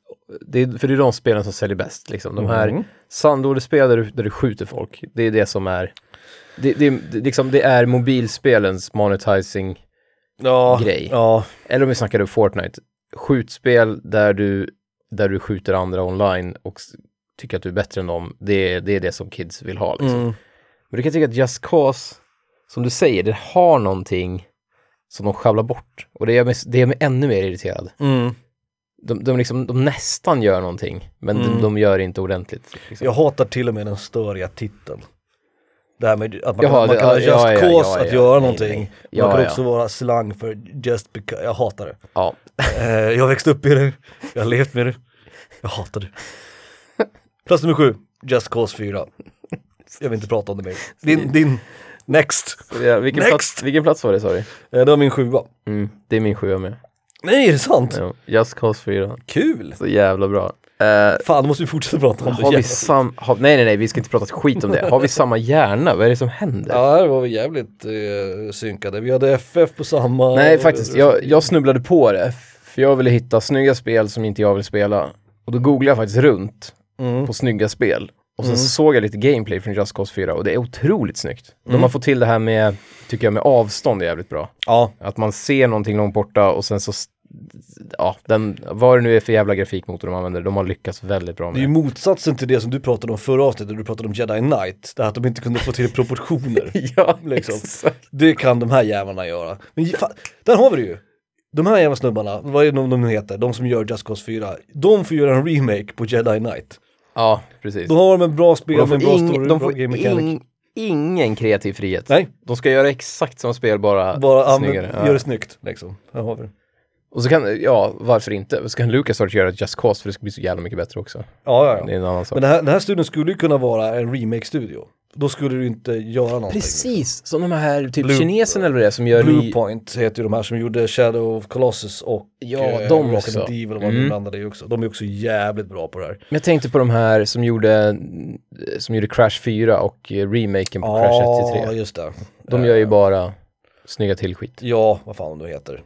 det är, för det är de spelen som säljer bäst liksom. De här Mm. sandlådespel där du, där du skjuter folk, det är det som är, det, det, det, liksom, det är mobilspelens monetizing, ja, grej. Ja, eller om vi snackar Fortnite, skjutspel där du, där du skjuter andra online och tycker att du är bättre än dem, det, det är det som kids vill ha liksom. mm. Men du kan tycka att Just Cause, som du säger, det har någonting som de sjabblar bort. Och det gör mig, det gör mig ännu mer irriterad. Mm. De, de, liksom, de nästan gör någonting, men Mm. de, de gör inte ordentligt. Liksom. Jag hatar till och med den störiga titeln. Det här med att man Jaha, kan, man kan ha just ja, ja, cause ja, att göra någonting. man kan också vara slang för just because, jag hatar det. Ja. Eh, jag har växt upp i det, jag har levt med det, jag hatar det. Plats nummer sju, Just Cause 4. Jag vill inte prata om det mer. Din, din, next. Ja, vilken, Next! plats, vilken plats var det sa du? Eh, det var min sjua. Mm, det är min sjua med. Nej, är det sant? Ja. Just Cause 4. Kul! Så jävla bra. Eh, Fan, då måste vi fortsätta prata om det. har vi jävla- sam... Har, nej, nej, nej, vi ska inte prata skit om det. Har vi samma hjärna? Vad är det som händer? Ja, här var vi jävligt eh, synkade. Vi hade FF på samma... Nej, faktiskt. Jag, jag snubblade på det. För jag ville hitta snygga spel som inte jag vill spela. Och då googlade jag faktiskt runt Mm. på snygga spel. Och sen Mm. såg jag lite gameplay från Just Cause 4 och det är otroligt snyggt. De Mm. har fått till det här med, tycker jag, med avstånd är jävligt bra. Ja, Att man ser någonting långt borta och sen så, ja, den, vad det nu är för jävla grafikmotor de använder, de har lyckats väldigt bra det är med ju det. motsatsen till det som du pratade om förra avsnittet, du pratade om Jedi Knight. Det här att de inte kunde få till proportioner. ja, liksom. exakt. Det kan de här jävlarna göra. Men fan, där har vi det ju. De här jävla snubbarna, vad är de, de nu heter, de som gör Just Cause 4, de får göra en remake på Jedi Knight. Ja, precis. Då har de en bra spel med bra story, de bra får game mechanic. ing, ingen kreativ frihet. Nej, De ska göra exakt som spel, bara, bara snyggare. Ja. gör det snyggt liksom. Där har vi det. Och så kan, ja, varför inte? Så kan Lucas göra ett Just Cause för det ska bli så jävla mycket bättre också. Ja, ja, Det är ja. en annan sak. Men den här, den här studion skulle ju kunna vara en remake-studio. Då skulle du inte göra någonting. Precis, som de här typ Blue- kineserna eller det som gör. Bluepoint heter ju de här som gjorde Shadow of Colossus och Ja, eh, de Resident också. Evil och vad Mm. de blandade i också. De är också jävligt bra på det här. Men jag tänkte på de här som gjorde, som gjorde Crash 4 och eh, remaken på Crash 1 till 3. just det. De gör ju bara snygga tillskit. Ja, vad fan de heter.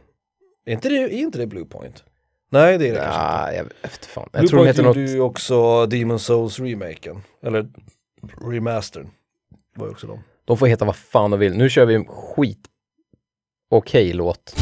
Är inte det, är inte det Bluepoint? Nej, det är det kanske inte. Ja, jag inte fan. Jag tror de heter något... ju också Demon Souls remaken. Eller remastern. Var ju också de. De får heta vad fan de vill. Nu kör vi en skit okej låt.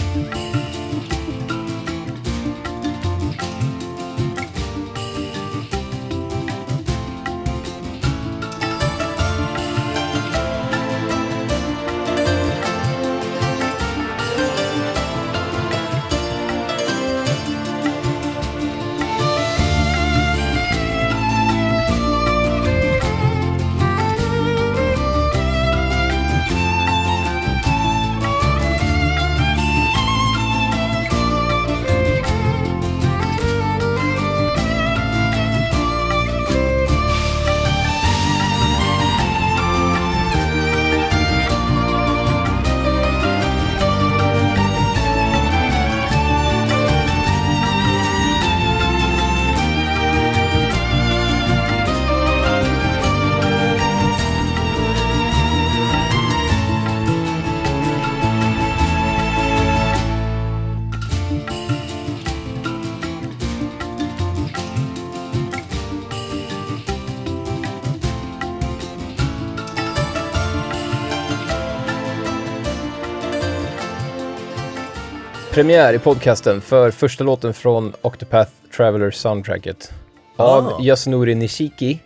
Premiär i podcasten för första låten från Octopath Traveler soundtracket. Av Ah. Yasunori Nishiki,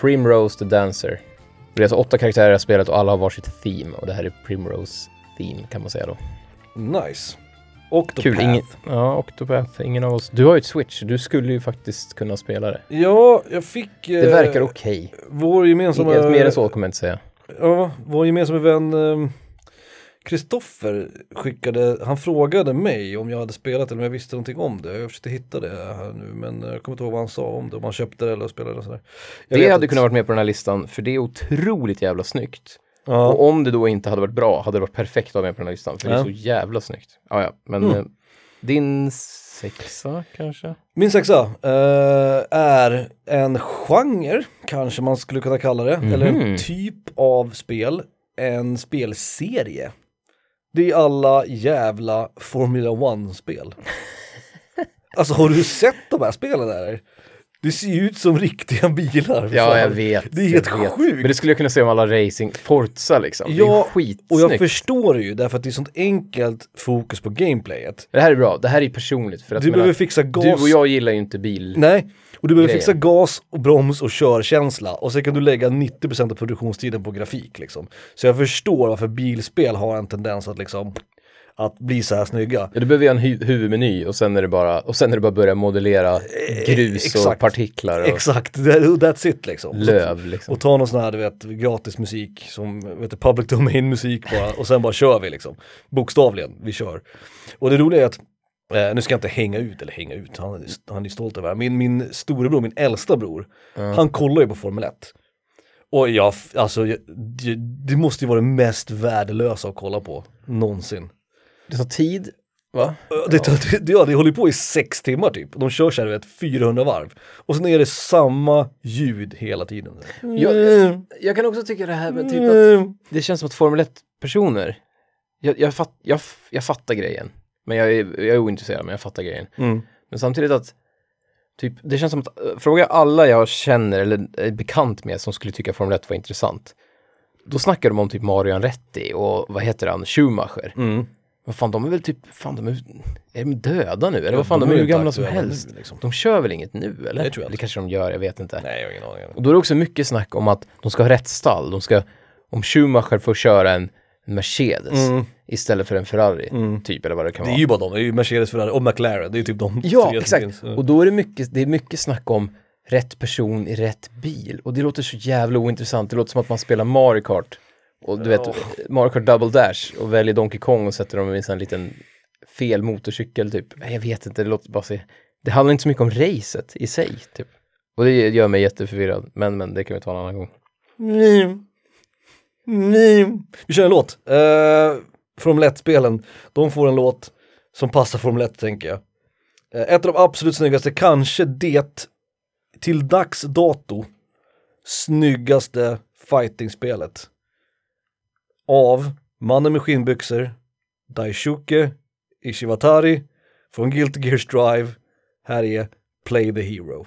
Primrose the Dancer. Det är alltså åtta karaktärer i spelet och alla har varsitt theme och det här är Primrose theme kan man säga då. Nice. Octopath. Kul, ingen, ja Octopath, ingen av oss. Du har ju ett Switch, du skulle ju faktiskt kunna spela det. Ja, jag fick... Det verkar okej. Vår gemensamma... Inget mer än så kommer jag inte säga. Ja, vår gemensamma vän ehm, Kristoffer skickade, han frågade mig om jag hade spelat eller om jag visste någonting om det. Jag försökte hitta det här nu men jag kommer inte ihåg vad han sa om det, om han köpte det eller spelade och sådär. Jag Det hade att- kunnat varit med på den här listan för det är otroligt jävla snyggt. Ja, Och om det då inte hade varit bra hade det varit perfekt att ha med på den här listan för det är Ja. så jävla snyggt. Ja, ja, men Mm. eh, Din sexa kanske? Min sexa eh, är en genre, kanske man skulle kunna kalla det, eller Mhm. en typ av spel, en spelserie. Det är alla jävla Formula One-spel. alltså har du sett de här spelen där? Det ser ju ut som riktiga bilar. Ja, fan. jag vet. Det är helt sjukt. Men det skulle jag kunna säga om alla racing, Forza liksom. det är Ja, skitsnyggt. Och jag förstår det ju, därför att det är sånt enkelt fokus på gameplayet. Det här är bra, det här är personligt. För att Du menar, behöver fixa gas. du och jag gillar ju inte bil. Nej, och du behöver grejer. fixa gas och broms och körkänsla och sen kan du lägga 90% av produktionstiden på grafik liksom. Så jag förstår varför bilspel har en tendens att liksom att bli så här snygga. Ja, du behöver göra en hu- huvudmeny och sen är det bara, och sen är det bara börja modellera grus och Eh, exakt. partiklar och Exakt, that- that's it liksom. löv liksom. Och ta någon sån här du vet gratis musik som vet du, public domain musik bara och sen bara kör vi liksom. Bokstavligen, vi kör. Och det roliga är att Eh, nu ska jag inte hänga ut, eller hänga ut, han, är- han är stolt över det. Min, min storebror, min äldsta bror, han kollar ju på Formel 1. Och jag, alltså, jag, det, det måste ju vara det mest värdelösa att kolla på, någonsin. Det tar tid, va? Det, tar- det, ja, det håller på i sex timmar typ. De kör så här, vet, 400 varv. Och sen är det samma ljud hela tiden. Jag, jag kan också tycka det här med typ att Mm. det känns som att Formel 1-personer, jag, jag, fatt, jag, jag fattar grejen. Men jag är, jag är ointresserad, men jag fattar grejen. Mm. Men samtidigt att, typ, det känns som att, äh, fråga alla jag känner eller är bekant med som skulle tycka Formel 1 var intressant. Då snackar de om typ Mario Andretti och vad heter han, Schumacher. Mm. Vad fan, de är väl typ, fan de är, är de döda nu? Eller vad fan, de, är ju hur gamla som helst. nu, liksom. De kör väl inget nu eller? Det tror jag inte. kanske de gör, jag vet inte. Nej, jag har ingen aning. Och då är det också mycket snack om att de ska ha rätt stall. De ska, om Schumacher får köra en Mercedes Mm. istället för en Ferrari, Mm. typ, eller vad det kan Det är vara. ju bara de, det är ju Mercedes, Ferrari och McLaren, det är ju typ de Ja, tre exakt. finns. Och då är det mycket, det är mycket snack om rätt person i rätt bil. Och det låter så jävla ointressant. Det låter som att man spelar Mario Kart. Och du vet, Mario Kart Double Dash och väljer Donkey Kong och sätter dem i en liten fel motorcykel typ. Jag vet inte, det låter bara så... Det handlar inte så mycket om racet i sig, typ. Och det gör mig jätteförvirrad. Men, men det kan vi ta en annan gång. Mm. Mm. Vi kör en låt. Uh, Formel 1-spelen, de får en låt som passar Formel 1 tänker jag. Eh, ett av de absolut snyggaste, kanske det till dags dato snyggaste fighting-spelet. Av mannen med skinnbyxor, Daishuke, Ishiwatari från Guilty Gears Drive. Här är Play the Hero.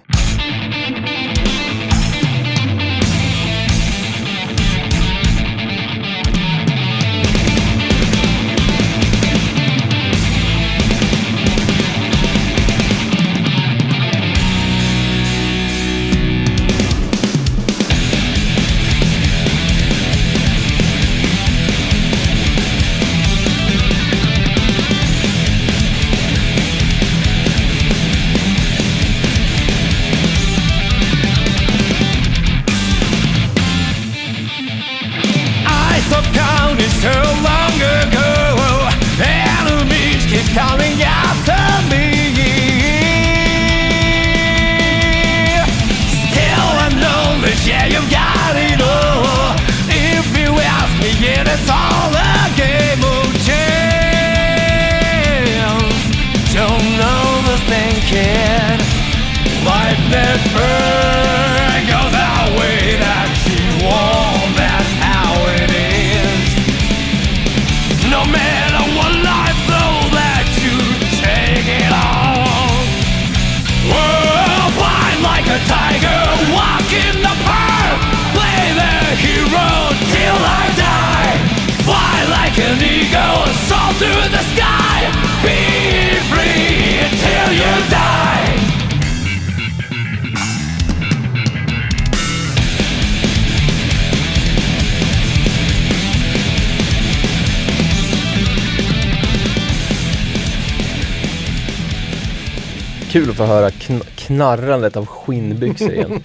Kul att få höra kn knarrandet av skinnbyxor igen.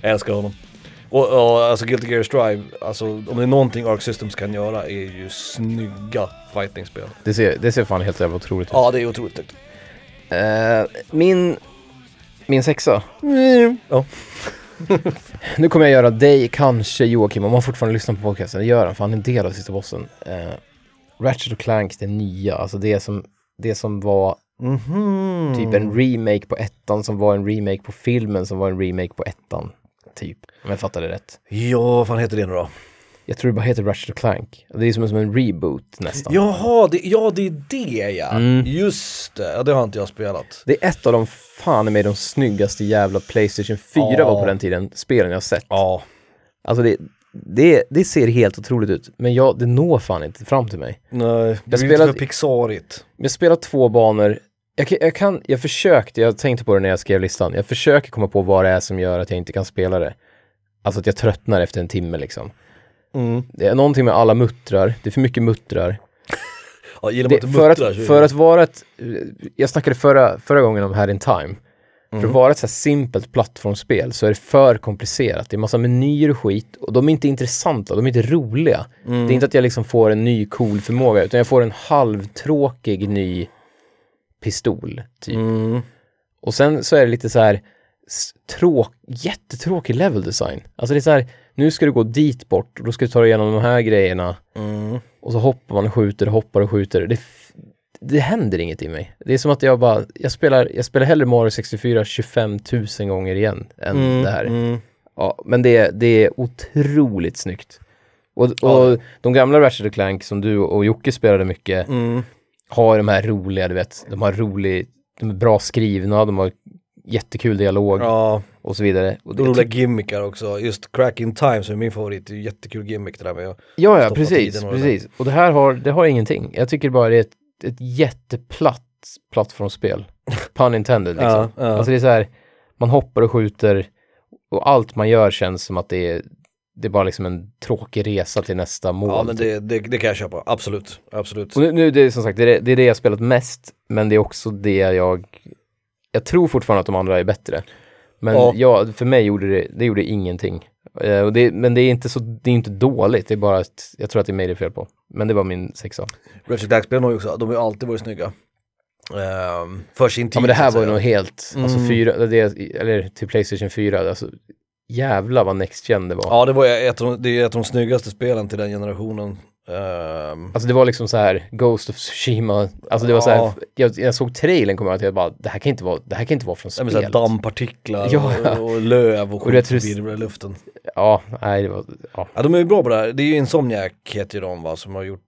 Jag älskar honom. Och, och alltså Guilty Gear Strive, alltså om det är någonting Arc Systems kan göra är ju snygga fightingspel. Det ser, det ser fan helt jävla otroligt ut. Ja, det är otroligt snyggt. Eh, min, min sexa. Ja. Nu kommer jag göra dig, kanske Joakim, om han fortfarande lyssnar på podcasten. Det gör han, för han är en del av Sista Bossen. Eh, Ratchet och Clank, det nya, alltså det som, det som var Mhm. Typ en remake på ettan som var en remake på filmen som var en remake på ettan. Typ, om jag fattar det rätt. Ja, vad fan heter det nu då? Jag tror det bara heter Ratchet Clank. Det är som en, som en reboot nästan. Jaha, det, ja det är det ja. Mm. Just det, ja, det har inte jag spelat. Det är ett av de fan med de snyggaste jävla Playstation 4 Ja. var på den tiden, spelen jag sett. Ja. Alltså det, det, det ser helt otroligt ut, men jag, det når fan inte fram till mig. Nej, det Jag blir spelade- lite för pixarigt. Jag spelar två banor, jag, kan- jag kan, jag försökte, jag tänkte på det när jag skrev listan, jag försöker komma på vad det är som gör att jag inte kan spela det. Alltså att jag tröttnar efter en timme liksom. Mm. Det är någonting med alla muttrar, det är för mycket muttrar. Ja, gillar man Det, inte för, muttrar att, så för att vara ett, jag snackade förra, förra gången om Had in Time. För Mm. att vara ett så här simpelt plattformsspel så är det för komplicerat. Det är massa menyer och skit och de är inte intressanta, de är inte roliga. Mm. Det är inte att jag liksom får en ny cool förmåga utan jag får en halvtråkig ny pistol, typ. Mm. Och sen så är det lite så här tråk, jättetråkig level design. Alltså det är så här, nu ska du gå dit bort och då ska du ta dig igenom de här grejerna Mm. och så hoppar man och skjuter, hoppar och skjuter. Det, det händer inget i mig. Det är som att jag bara, jag spelar, jag spelar hellre Mario 64 25 000 gånger igen än Mm. det här. Mm. Ja, men det, det är otroligt snyggt. Och, och Ja. de gamla Ratchet Clank som du och Jocke spelade mycket Mm. Har de här roliga, du vet, de har rolig, de är bra skrivna, de har jättekul dialog Ja, och så vidare. Och det, roliga gimmickar också. Just Crack in Time som är min favorit, det är ju jättekul gimmick det där med att ja, ja, precis, och precis. Och det här har, det har ingenting. Jag tycker bara det är ett, ett jätteplatt plattformsspel. Pun intended liksom. Ja, ja. Alltså det är så här, man hoppar och skjuter och allt man gör känns som att det är, det är bara liksom en tråkig resa till nästa mål. Ja men typ. det, det, det kan jag köpa, absolut. Absolut. Och nu, nu det är som sagt, det är det, är det jag spelat mest, men det är också det jag, jag tror fortfarande att de andra är bättre. Men Ja. ja, för mig gjorde det, det gjorde ingenting. Eh, och det, men det är inte så, det är inte dåligt, det är bara att jag tror att det är mig det är fel på. Men det var min sexa. Ratchet Clank-spelen har ju också, de har ju alltid varit snygga. Ehm, för sin tid Ja men det här var ju nog helt, alltså Mm. fyra, det, eller till Playstation 4, alltså jävla vad Next Gen det var. Ja det var ett av, det är ett av de snyggaste spelen till den generationen. Ehm, Alltså det var liksom så här Ghost of Tsushima, alltså det var så här, Ja. jag, jag såg trailern jag att jag bara, det här kan inte vara, det här kan inte vara från ja, spelet. dammpartiklar Ja, ja. och, och löv och Och skit i luften. Ja, nej det var, ja. Ja de är ju bra på det här, det är ju Insomniac heter ju de va, som har gjort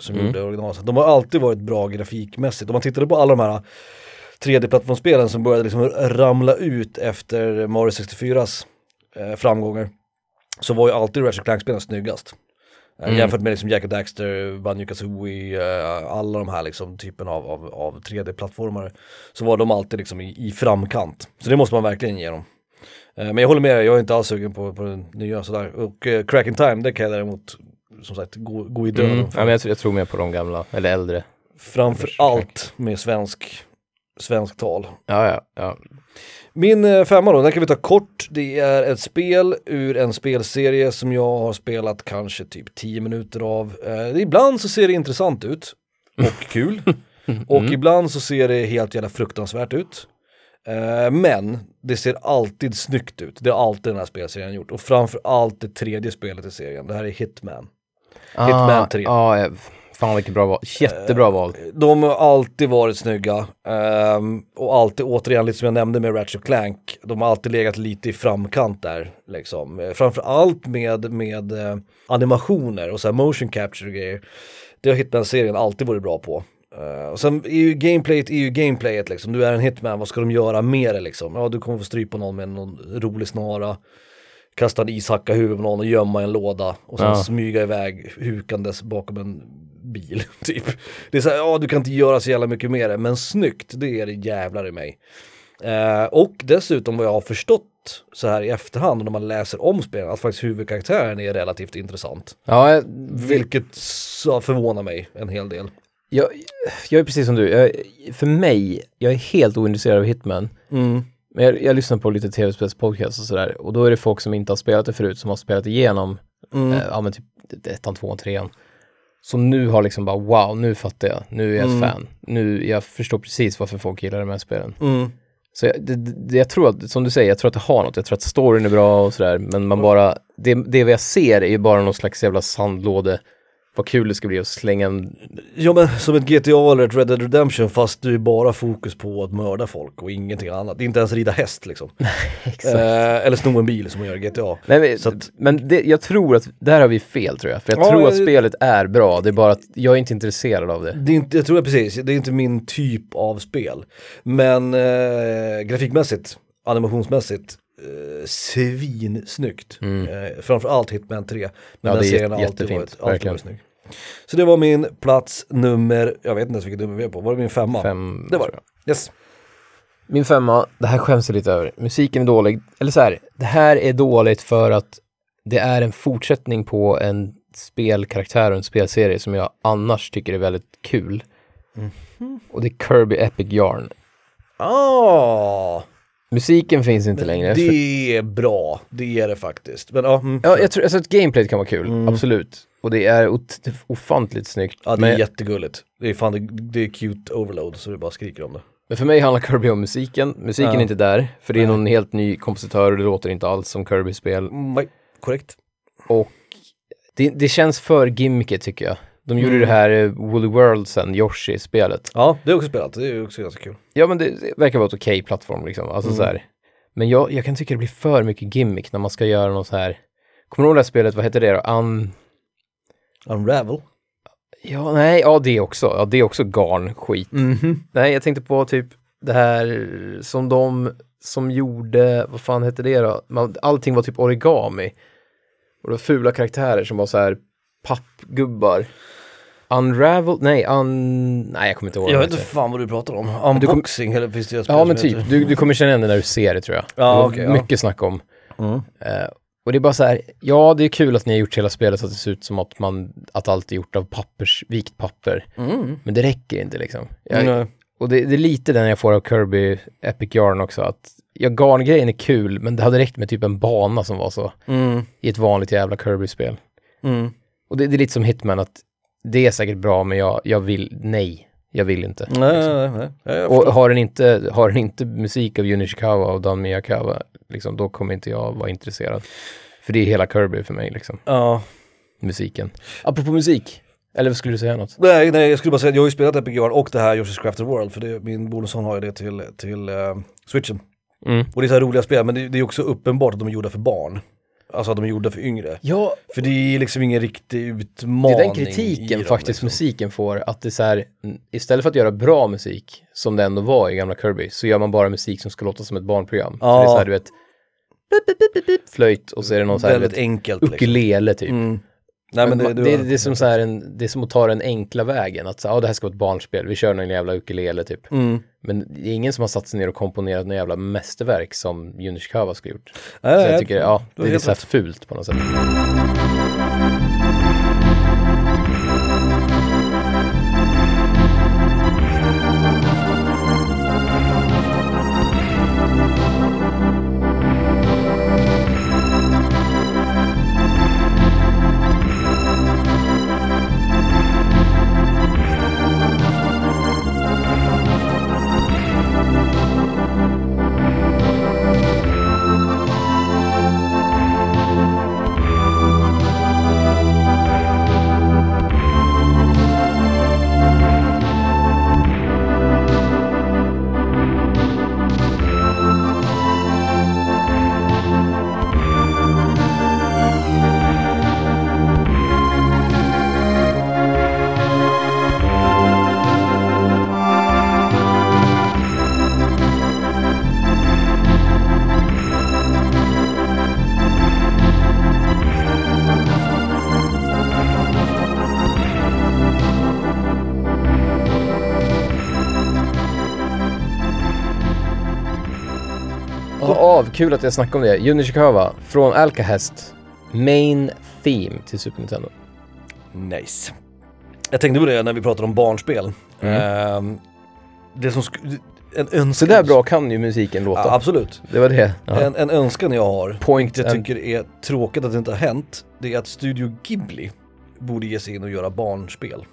som Mm. gjorde originalet. De har alltid varit bra grafikmässigt. Om man tittade på alla de här 3D-plattformsspelen som började liksom ramla ut efter Mario 64s eh, framgångar så var ju alltid Ratchet Clank-spelen snyggast. Eh, Mm. Jämfört med liksom Jack and Daxter, Banjo Kazooie, eh, alla de här liksom typen av, av, av 3D-plattformar så var de alltid liksom i, i framkant. Så det måste man verkligen ge dem. Eh, Men jag håller med jag är inte alls sugen på, på den nya sådär. Och uh, Crack in Time, det kan jag däremot som sagt gå, gå i döden Mm. Ja, men jag, tror- jag tror mer på de gamla, eller äldre. Framför Crack. allt med svensk, svensk tal. Ja, ja, ja. Min eh, femma då, den kan vi ta kort. Det är ett spel ur en spelserie som jag har spelat kanske typ 10 minuter av. Eh, ibland så ser det intressant ut och kul. och ibland så ser det helt jävla fruktansvärt ut. Eh, men det ser alltid snyggt ut. Det har alltid den här spelserien gjort. Och framför allt det tredje spelet i serien. Det här är Hitman. Hitman 3. Ja, ja, fan vilket bra val. Jättebra val. De har alltid varit snygga ehm, och alltid återigen lite som jag nämnde med Ratchet Clank, de har alltid legat lite i framkant där liksom. Eh, Framförallt med, med eh, animationer och så här motion capture och grejer. Det har Hitman-serien alltid varit bra på. Eh, och sen är ju gameplayet är ju gameplayet liksom, du är en hitman, vad ska de göra med det liksom? Ja du kommer få strypa någon med någon rolig snara, kasta en ishacka i huvudet på någon och gömma i en låda och sen Ja. smyga iväg hukandes bakom en bil typ. Det är så här, ja du kan inte göra så jävla mycket med det, men snyggt det är det jävlar i mig. Eh, och dessutom vad jag har förstått så här i efterhand när man läser om spelen att faktiskt huvudkaraktären är relativt intressant. Ja, jag, Vilket förvånar mig en hel del. jag, jag är precis som du. Jag, för mig, jag är helt ointresserad av Hitman. Mm. Men jag, jag lyssnar på lite tv-spelspodcast och sådär. Och då är det folk som inte har spelat det förut, som har spelat igenom, Mm. eh, ja men typ ettan, tvåan, trean. Som nu har liksom bara wow, nu fattar jag. Nu är jag ett Mm. fan. Nu, jag förstår precis varför folk gillar de här spelen. Mm. Så jag, det, det, jag tror att, som du säger, jag tror att det har något. Jag tror att storyn är bra och sådär. Men man bara, det, det jag ser är ju bara någon slags jävla sandlåde vad kul det ska bli att slänga en... Ja men som ett GTA eller ett Red Dead Redemption fast du är bara fokus på att mörda folk och ingenting annat. Det är inte ens rida häst liksom. Eh, eller sno en bil som man gör i GTA. Nej, men Så att- men det, jag tror att, där har vi fel tror jag. För jag Ja, tror att jag- spelet är bra, det är bara att jag är inte intresserad av det. Det är inte, jag tror precis, det är inte min typ av spel. Men eh, grafikmässigt, animationsmässigt, eh, svinsnyggt. Eh, framförallt Hitman 3. Men Mm. Ja, den serien har alltid varit, alltid varit snygg. Så det var min plats nummer, jag vet inte ens vilket nummer vi är på, var det min femma? Fem, Det var det. Yes. Min femma, det här skäms jag lite över. Musiken är dålig. Eller så här, det här är dåligt för att det är en fortsättning på en spelkaraktär och en spelserie som jag annars tycker är väldigt kul. Och det är Kirby Epic Yarn. Ah, Musiken finns inte längre. det är bra, det är det faktiskt. Men ja, mm, Ja, jag tror alltså att gameplayet kan vara kul, absolut. Och det är ofantligt snyggt. ja det men, är jättegulligt. Det är fan, det, det är cute overload så det bara skriker om det. men för mig handlar Kirby om musiken. Musiken Ja. är inte där, för det är någon helt ny kompositör och det låter inte alls som Kirby-spel. Mm, nej, korrekt. Och det, det känns för gimmickigt tycker jag. De gjorde Mm. det här eh, Woolly World sen, Yoshi-spelet. Ja, det är också spelat, det är också ganska kul. Ja men det, verkar vara ett okej plattform liksom. Alltså Mm. så här. Men jag, jag kan tycka det blir för mycket gimmick när man ska göra något så här. Kommer du ihåg det här spelet, vad heter det då? Un... Unravel. Ja, nej, ja det också. Ja, det är också garn-skit. Mhm. Nej, jag tänkte på typ det här som de som gjorde, vad fan hette det då? Man, allting var typ origami. Och det var fula karaktärer som var så här pappgubbar. Unravel, nej, un... nej jag kommer inte ihåg. Jag vet inte fan vad du pratar om. du kom- Unboxing eller finns det Ja men typ, du, du kommer känna igen det när du ser det tror jag. Ja, det var okej, ja. mycket snack om. Mm. Eh, och det är bara så här, ja det är kul att ni har gjort hela spelet så att det ser ut som att man, att allt är gjort av pappers, vikt papper. Mm. Men det räcker inte liksom. Jag, Nej. Och det, det är lite den jag får av Kirby Epic Yarn också, att ja, garngrejen är kul, men det hade räckt med typ en bana som var så, Mm. i ett vanligt jävla Kirby-spel. Och det, det är lite som Hitman, att det är säkert bra, men jag, jag vill, nej, jag vill inte. Nej, nej, nej. nej. Jag Och har den inte, har den inte musik av Jun Ishikawa och Dan Miyakawa, liksom, då kommer inte jag vara intresserad. För det är hela Kirby för mig, liksom, Ja. musiken. Apropå musik, eller vad skulle du säga något? Nej, nej, jag skulle bara säga att jag har ju spelat Epic Yarn och det här Yoshi's Crafted World för det, min bonusson har ju det till, till eh, switchen. Mm. Och det är så här roliga spel men det, det är också uppenbart att de är gjorda för barn. Alltså att de är gjorda för yngre. Ja, För det är liksom ingen riktig Det utmaning är den kritiken dem, faktiskt liksom. musiken får, att det är så här, istället för att göra bra musik, som det ändå var i gamla Kirby, så gör man bara musik som ska låta som ett barnprogram. Så Ja. det är så här, du vet, flöjt och så är det någon så här, Väldigt vet, enkelt liksom. ukulele typ. Mm. Nej, men Men det, det, det, har- är som så här en, det är som att ta den enkla vägen, att så, ja, det här ska vara ett barnspel, vi kör någon jävla ukulele typ. Mm. Men det är ingen som har satt sig ner och komponerat någon jävla mästerverk som Jun Ishikawa skulle gjort. Nej, Så jag tycker, ja, det är så här fult på något sätt. Kul att jag snackade om det. Jun Ishikawa, från Alcahest, Main Theme till Super Nintendo. Nice. Jag tänkte på det när vi pratade om barnspel. Mm. Ehm, det som en önskan. Så där bra kan ju musiken låta. Ja, absolut. Det var det. Ja. En, en önskan jag har, Point jag tycker är tråkigt att det inte har hänt, det är att Studio Ghibli borde ge sig in och göra barnspel.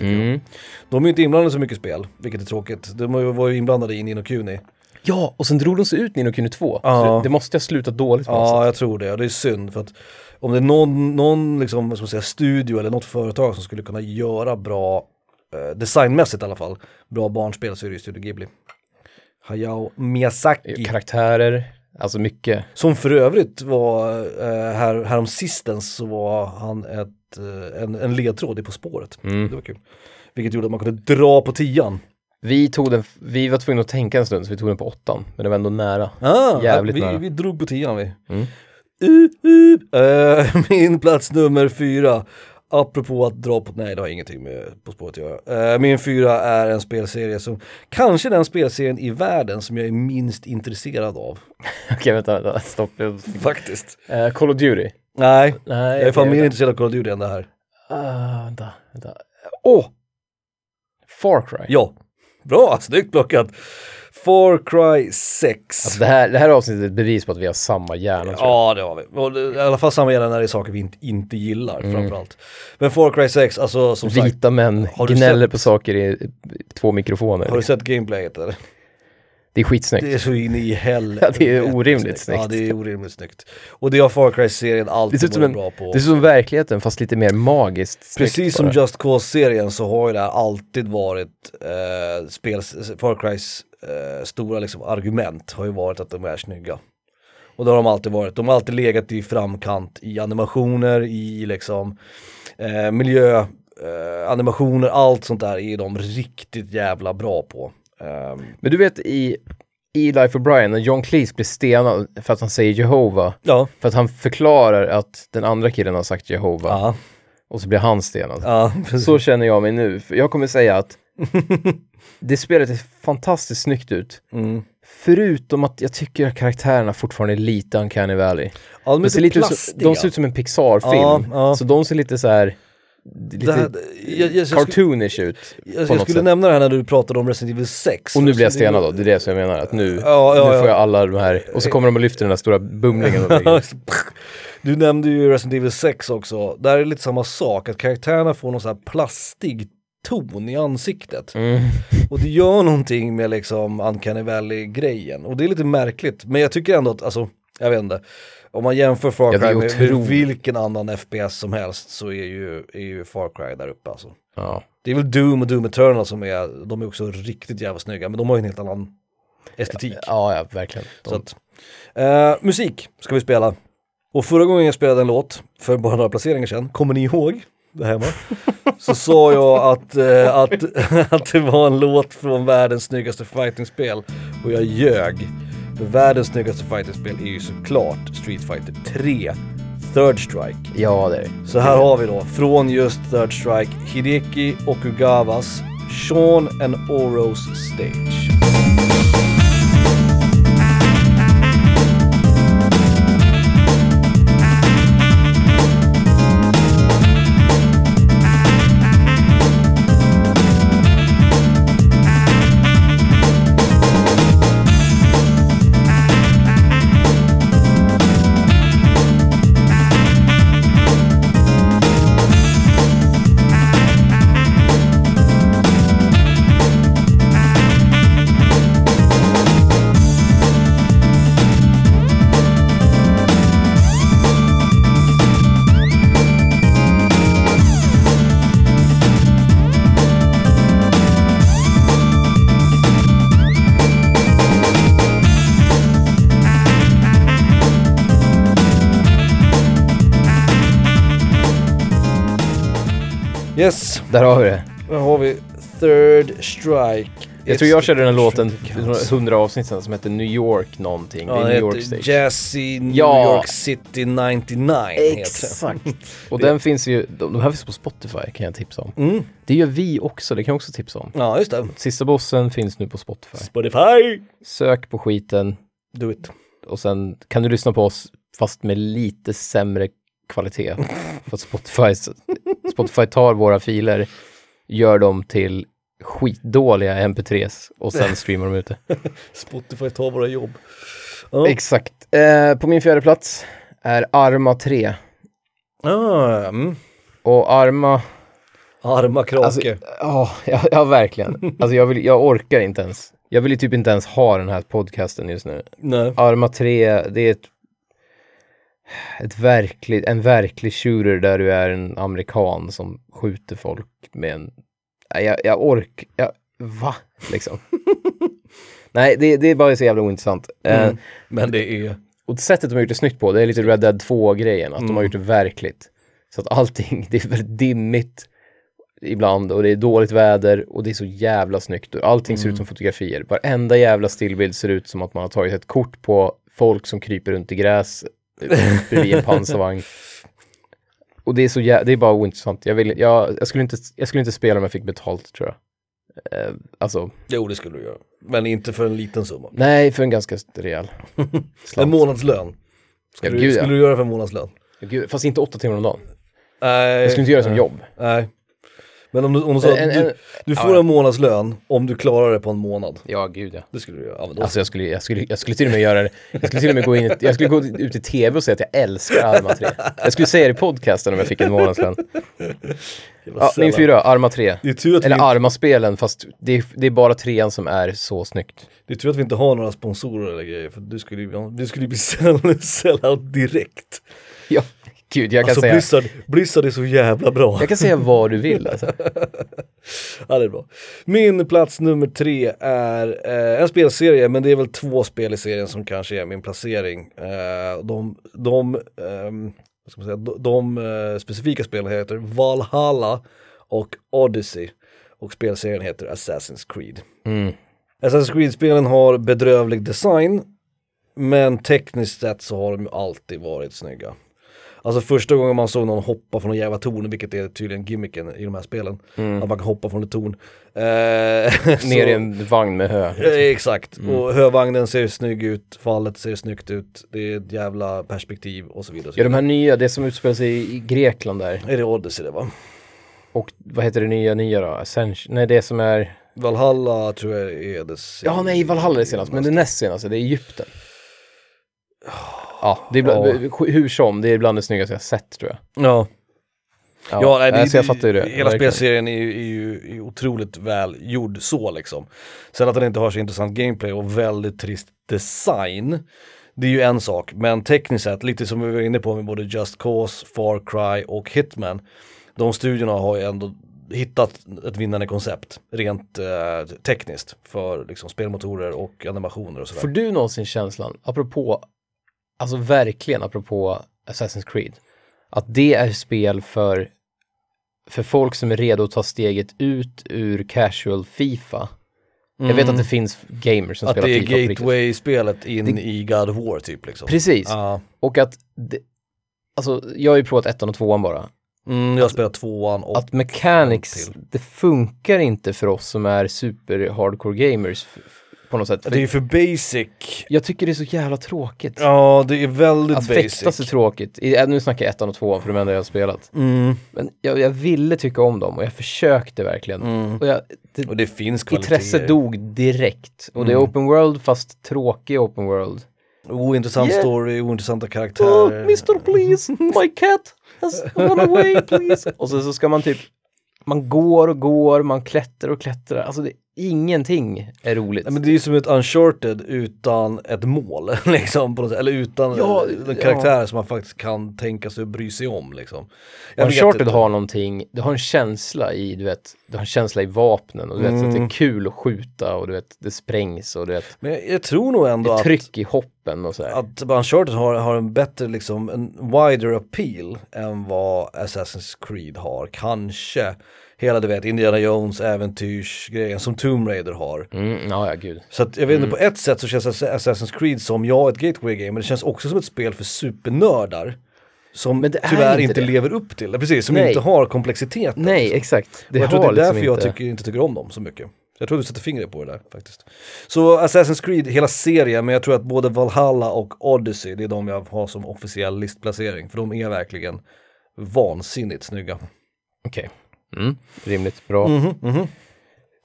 Mm. De är ju inte inblandade i så mycket spel, vilket är tråkigt. De var ju inblandade i Nino Kuni. Ja, och sen drog de sig ut Nino Kuni 2. Ja. Så det, det måste ha slutat dåligt på något Ja, sätt. jag tror det. Och det är synd för att om det är någon, någon liksom, ska säga, studio eller något företag som skulle kunna göra bra, eh, designmässigt i alla fall, bra barnspel så är det ju Studio Ghibli. Hayao Miyazaki. Karaktärer, alltså mycket. Som för övrigt var, eh, här, härom sistens så var han ett, eh, en, en ledtråd i På spåret. Mm. Det var kul. Vilket gjorde att man kunde dra på tian. Vi tog den, vi var tvungna att tänka en stund så vi tog den på åttan, men det var ändå nära. Ah, Jävligt vi, nära. vi drog på tian vi. Mm. Uh, uh. Eh, min plats nummer fyra. Apropå att dra på, nej det har ingenting med På spåret att göra. Min fyra är en spelserie som, kanske den spelserien i världen som jag är minst intresserad av. Okej, vänta, vänta, stopp. Faktiskt. Uh, Call of Duty. Nej, Nej, jag är fan mer intresserad av Call of Duty än det här. Ah, vänta, vänta. Åh! Far Cry. Ja, bra, snyggt plockat. Far Cry 6. Alltså det, här, det här avsnittet är ett bevis på att vi har samma hjärna. Ja det har vi. Och I alla fall samma gäller när det är saker vi inte, inte gillar Mm. framförallt. Men Far Cry 6, alltså som sagt, Vita män gnäller sett- på saker i två mikrofoner. har du sett gameplayet eller? Det är skitsnyggt. Det är så in i helvete Ja, det är orimligt snyggt. Ja det är orimligt snyggt. Och det har Far Cry-serien alltid varit bra på. det ser ut som verkligheten fast lite mer magiskt Precis som. Just Cause-serien så har ju det här alltid varit eh, spel, Far Crys eh, stora liksom, argument har ju varit att de är snygga. Och det har de alltid varit. De har alltid legat i framkant i animationer, i liksom eh, miljö, eh, animationer, allt sånt där är de riktigt jävla bra på. Ehm, Men du vet i, i Life of Brian när John Cleese blir stenad för att han säger Jehova. ja, För att han förklarar att den andra killen har sagt Jehova. ja, Och så blir han stenad. ja. Så känner jag mig nu. För jag kommer säga att det spelet är fantastiskt snyggt ut. Mm. Förutom att jag tycker att karaktärerna fortfarande är lite Uncanny Valley. Ja, de är De, ser lite lite ut plastiga. de ser ut som en Pixar-film. Ja, ja. Så de ser lite så här lite här- jag- jag- cartoonish ut. Jag, jag skulle sätt. nämna det här när du pratade om Resident Evil 6. Och nu blir jag stenad då, det är det som jag menar. Att nu, Ja, ja, nu får jag alla de här, och så kommer de och lyfter den där stora bumlingen. Du nämnde ju Resident Evil 6 också, där är det lite samma sak, att karaktärerna får någon sån här plastig ton i ansiktet. Mm. Och det gör någonting med liksom Uncanny Valley-grejen. Och det är lite märkligt, men jag tycker ändå att, alltså, jag vet inte. Om man jämför Far Ja, Cry med, med otroligt. vilken annan FPS som helst så är ju, är ju Far Cry där uppe alltså. Ja. Det är väl Doom och Doom Eternal som är, de är också riktigt jävla snygga, men de har ju en helt annan estetik. ja, ja, verkligen. De, Så att, eh, musik ska vi spela. Och förra gången jag spelade en låt, för bara några placeringar sedan, kommer ni ihåg? Det hemma? Så sa jag att, eh, att, att det var en låt från världens snyggaste fightingspel. Och jag ljög. För världens snyggaste fightingspel är ju såklart Street Fighter 3, Third Strike. ja, det är det. Så här har vi då, från just Third Strike, Hideki Okugawas Sean and Oros Stage. Yes, Där har vi det. Då har vi Third Strike. Jag tror jag körde den här låten för hundra avsnitt sedan som heter New York någonting. Ja, det är New York Stage. Jazzy New Ja. York City 99 heter Exakt. Och den finns ju, de, de här finns på Spotify kan jag tipsa om. Mm. Det gör vi också, det kan jag också tipsa om. Ja, just det. Sista bossen finns nu på Spotify. Spotify! Sök på skiten Do it. och sen kan du lyssna på oss fast med lite sämre kvalitet. För Spotify, Spotify tar våra filer, gör dem till skitdåliga mp3s och sen streamar de ut det. Spotify tar våra jobb. Ja. Exakt. Eh, på min fjärde plats är Arma 3. Ah, mm. Och Arma, Arma krake. Alltså, ja, ja, ja, verkligen. Alltså jag, vill, jag orkar inte ens. Jag vill ju typ inte ens ha den här podcasten just nu. Nej. Arma 3, det är ett, ett verkligt, en verklig shooter där du är en amerikan som skjuter folk med en... Jag, jag ork... Jag, va? Liksom. Nej, det, det är bara så jävla ointressant. Eh, Mm. Men det är... och sättet de har gjort det snyggt på, det är lite Red Dead 2-grejen, att de har gjort det verkligt. Så att allting, det är väldigt dimmigt ibland och det är dåligt väder och det är så jävla snyggt. Och allting ser ut som fotografier. Varenda jävla stillbild ser ut som att man har tagit ett kort på folk som kryper runt i gräs eh, bredvid en pansarvagn. Och det är så jä- det är bara ointressant. Jag, vill, jag, jag, skulle inte, jag skulle inte spela om jag fick betalt tror jag. Eh, alltså, Jo, det skulle du göra. Men inte för en liten summa. nej, för en ganska rejäl En månadslön. Skulle, Ja, du, gud, ja. skulle du göra för en månadslön? Gud, fast inte åtta timmar om dagen. Nej. Jag skulle inte göra det som jobb. Nej. Men om du, om du sa En- en- du, du får ja. en månadslön om du klarar det på en månad. Ja, gud ja. Det skulle du göra. Ja, men då, Alltså jag skulle, jag skulle, jag skulle till och med göra det, jag skulle till och med gå in, jag skulle gå ut i tv och säga att jag älskar Arma 3. Jag skulle säga det i podcasten om jag fick en månadslön. Ja, min fyra, Arma 3. Det är tur att, vi, Eller inte- Arma-spelen, fast det är, det är bara trean som är så snyggt. det är tur att vi inte har några sponsorer eller grejer. För du skulle ju du skulle ju bli direkt. Ja, gud, jag kan Alltså säga, Blizzard, Blizzard är så jävla bra. jag kan säga vad du vill alltså. Ja, det är bra. Min plats nummer tre är eh, en spelserie, men det är väl två spel i serien som kanske är min placering. Eh, de de, vad ska man säga, de, de eh, specifika spelen heter Valhalla och Odyssey. Och spelserien heter Assassin's Creed. Mm. Assassin's Creed-spelen har bedrövlig design, men tekniskt sett så har de alltid varit snygga. Alltså första gången man såg någon hoppa från en jävla torn, vilket är tydligen gimmicken i de här spelen, att man kan hoppa från ett torn. Eh, Mm. Ner i en vagn med hö. Eh, Exakt, och hövagnen ser snygg ut, fallet ser snyggt ut, det är ett jävla perspektiv och så vidare. Och så Ja, de vidare. här nya, det som utspelar sig i Grekland där. Är det Odyssey det va? Och vad heter det nya, nya då? Ascension? Nej, det som är... Valhalla tror jag är det Ja, nej, Valhalla är det senaste, men det näst senaste, det är Egypten. Ja, det är bland, hur som, det är bland det snyggaste jag sett tror jag. Ja. Ja, nej, det, så jag fattar ju det. Hela spelserien är ju, är, ju, är otroligt väl gjord så liksom. Sen att den inte har så intressant gameplay och väldigt trist design. Det är ju en sak, men tekniskt sett, lite som vi var inne på med både Just Cause, Far Cry och Hitman. De studierna har ju ändå hittat ett vinnande koncept rent eh, tekniskt för liksom, spelmotorer och animationer och sådär. Får du någonsin känslan, apropå, alltså verkligen apropå Assassin's Creed, att det är spel för, för folk som är redo att ta steget ut ur casual Fifa. Jag vet att det finns gamers som Mm. att spelar det är Fifa på riktigt. gateway-spelet in Det- i God of War typ liksom. Precis, Ja. och att, det, alltså jag har ju provat ettan och tvåan bara. Mm, jag spelar tvåan och Att mechanics, det funkar inte för oss som är super hardcore gamers på något sätt. För det är ju för basic. Jag tycker det är så jävla tråkigt. Ja, det är väldigt Att basic. fäktas är tråkigt. I, äh, nu snackar jag ettan och tvåan för de enda jag har spelat. Mm. Men jag, jag ville tycka om dem och jag försökte verkligen. Mm. Och jag, det, Och det finns kvaliteter. intresset dog direkt. Och det är Mm. open world fast tråkig open world. Ointressant Yeah. story, ointressanta Oh, karaktärer. Mr please, my cat has run away please. Och så, så ska man typ, man går och går, man klättrar och klättrar. Alltså det, ingenting är roligt. Nej, men det är ju som ett uncharted utan ett mål, liksom, på något sätt. eller utan Ja, en ja. karaktär som man faktiskt kan tänka sig att bry sig om. Liksom. Jag vet Uncharted har någonting, det har en känsla i, du vet, det har en känsla i vapnen och du vet, så att det Mm. är kul att skjuta och du vet, det sprängs och du vet, Men jag, jag tror nog ändå det är att, tryck i hoppen och så här. att Uncharted har, har en bättre, liksom, en wider appeal än vad Assassin's Creed har. Kanske hela, du vet, Indiana Jones äventyrsgrejen som Tomb Raider har. Mm, ja, ja, gud. Så att jag vet inte, Mm. på ett sätt så känns Ass- Assassin's Creed som, ja, ett gateway game, men det känns också som ett spel för supernördar. Som tyvärr inte inte lever upp till det, precis, som Nej. inte har komplexiteten. Nej, liksom. exakt. Det jag tror det är liksom därför jag inte... tycker, inte tycker om dem så mycket. Jag tror du sätter fingret på det där faktiskt. Så Assassin's Creed, hela serien, men jag tror att både Valhalla och Odyssey, det är de jag har som officiell listplacering. För de är verkligen vansinnigt snygga. Okej. Mm, rimligt, bra. Mhm, mhm.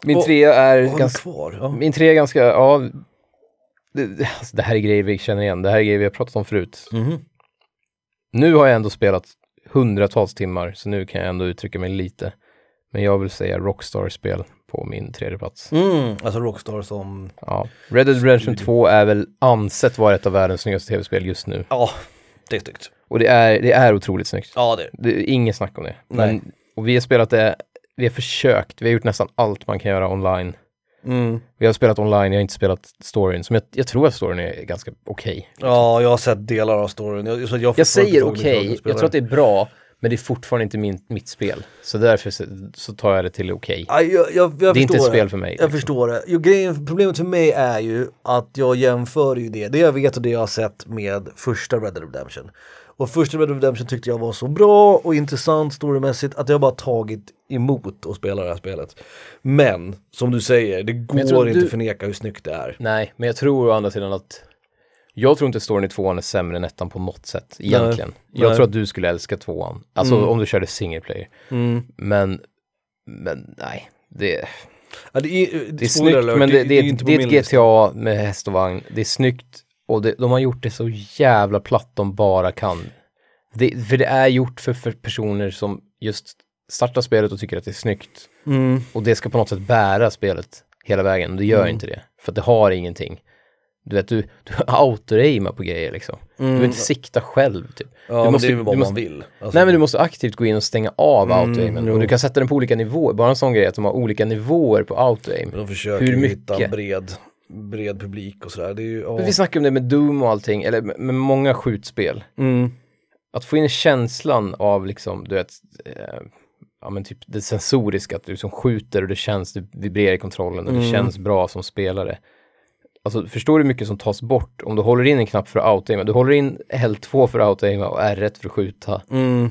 Min Och- trea är ganska... kvar? Ja. Min trea är ganska, ja... Det, alltså, det här är grejer vi känner igen, det här är grejer vi har pratat om förut. Mhm. Nu har jag ändå spelat hundratals timmar, så nu kan jag ändå uttrycka mig lite. Men jag vill säga Rockstar-spel på min tredje plats. Mm, alltså Rockstar som, Ja. Red Dead Redemption 2 är väl ansett vara ett av världens snyggaste tv-spel just nu. ja, det är snyggt. Och det är, det är otroligt snyggt. Ja, det är Det är inget snack om det. Men, Nej. Och vi har spelat det, vi har försökt, vi har gjort nästan allt man kan göra online. mm. Vi har spelat online, jag har inte spelat storyn, som jag, jag tror att storyn är ganska okej. Ja, jag har sett delar av storyn. Jag, så jag, Jag säger okej, jag tror att det är bra, men det är fortfarande inte min, mitt spel. Så därför så, tar jag det till okej. Ja, jag, jag, jag Det är inte ett förstår spel för mig. Jag liksom. förstår det. Jo, grejen, problemet för mig är ju att jag jämför ju det, det jag vet och det jag har sett med första Red Dead Redemption. Och första Red Dead Redemption tyckte jag var så bra och intressant storymässigt att jag bara tagit emot att spela det här spelet. Men, som du säger, det går inte du- förneka hur snyggt det är. Nej, men jag tror å andra sidan att jag tror inte storyn i tvåan är sämre än ettan på något sätt, egentligen. Jag Nej. tror att du skulle älska tvåan, alltså Mm. om du körde single player. Men, men nej, det, Ja, det är, det är snyggt, men det, det, är, det är ett GTA med häst och vagn. Det är snyggt och det, de har gjort det så jävla platt de bara kan. Det, för det är gjort för, för personer som just startar spelet och tycker att det är snyggt. Mm. Och det ska på något sätt bära spelet hela vägen. Och det gör inte det. För att det har ingenting. Du vet, du, du auto-aimar på grejer liksom. Du behöver inte sikta själv typ. Ja, du måste, det är väl vad måste, man vill. Alltså, Nej men du måste aktivt gå in och stänga av auto-aimen. jo. Och du kan sätta den på olika nivåer. Bara en sån grej att de har olika nivåer på auto-aim. de försöker hur ju hitta mycket? en bred, bred publik och sådär. Det är ju, ja. Men Vi snackar om det med Doom och allting, eller med, många skjutspel. mm. Att få in känslan av liksom, du vet, eh, ja men typ det sensoriska, att du liksom skjuter och det känns, det vibrerar i kontrollen och det känns bra som spelare. Alltså förstår du hur mycket som tas bort om du håller in en knapp för att auto Du håller in L2 för att auto och R1 för att skjuta Mm.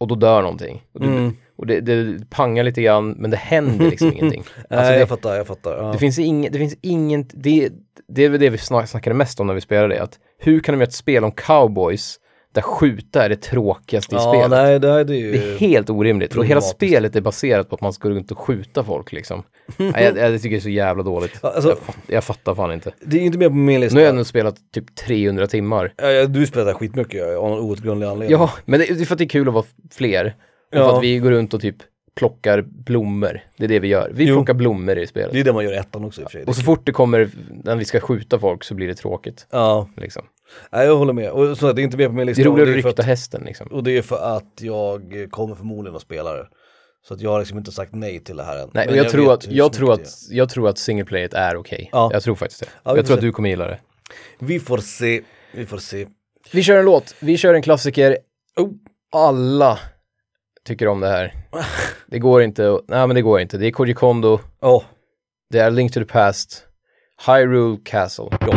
och då dör någonting. Du, Mm. Och det, det pangar lite grann men det händer liksom ingenting. Nej, Alltså, det, jag fattar, jag fattar. Ja. det finns inget, det finns inget, det, det är väl det vi snackade mest om när vi spelade att hur kan de göra ett spel om cowboys där skjuta är det tråkigaste i ja, spelet? nej, det, det är. Det är helt orimligt. Och hela spelet är baserat på att man ska gå runt och skjuta folk liksom. Nej, jag, jag tycker det är så jävla dåligt. Alltså- jag, fatt, jag fattar fan inte. Det är inte med på min lista. Nu har jag ändå spelat typ 300 timmar. Ja, ja, du spelar skitmycket av någon outgrundlig anledning. Ja, men det, det är för att det är kul att vara fler. Och för Ja. att vi går runt och typ plockar blommor. Det är det vi gör. Vi Jo. plockar blommor i spelet. Det är det man gör i ettan också i och för sig. Och så fort det kommer, när vi ska skjuta folk så blir det tråkigt. Ja, Liksom. nej, jag håller med. Och så att det är inte med på min Det lista. är och roligare att rykta att, hästen liksom. och det är för att jag kommer förmodligen att spela det. Så att jag har liksom inte sagt nej till det här än. Nej, och jag, tror att, jag, tror det att, jag tror att singleplayet är okej. Ja. Jag tror faktiskt det. Ja, jag tror att se. du kommer gilla det. är. Vi får se, vi får se. Vi kör en låt, vi kör en klassiker. Oh. Alla tycker om det här. Det går inte, att- nej men det går inte. Det är Koji Kondo, Ja, det är Link to the Past, Hyrule Castle. Bra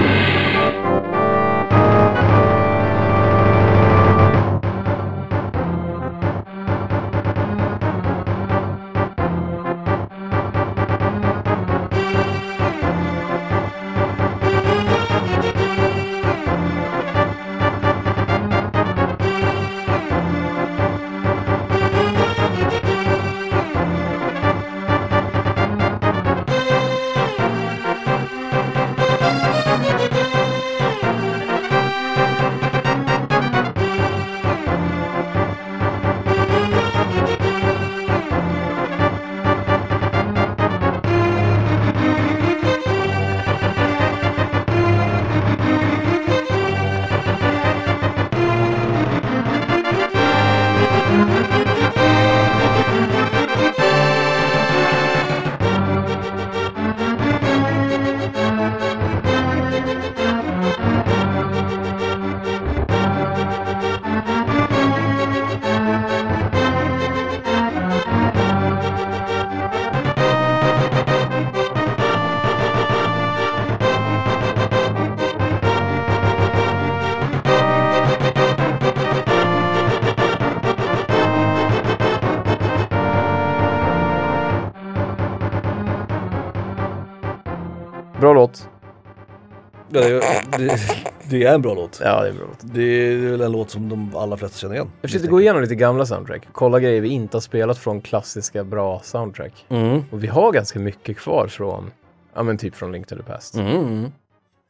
det är en bra låt. Ja, det är en bra låt. Det är väl en låt som de allra flesta känner igen. Jag försökte gå igenom lite gamla soundtrack, kolla grejer vi inte har spelat från klassiska bra soundtrack. Mm. Och vi har ganska mycket kvar från, ja men typ från Link to the Past. Mm.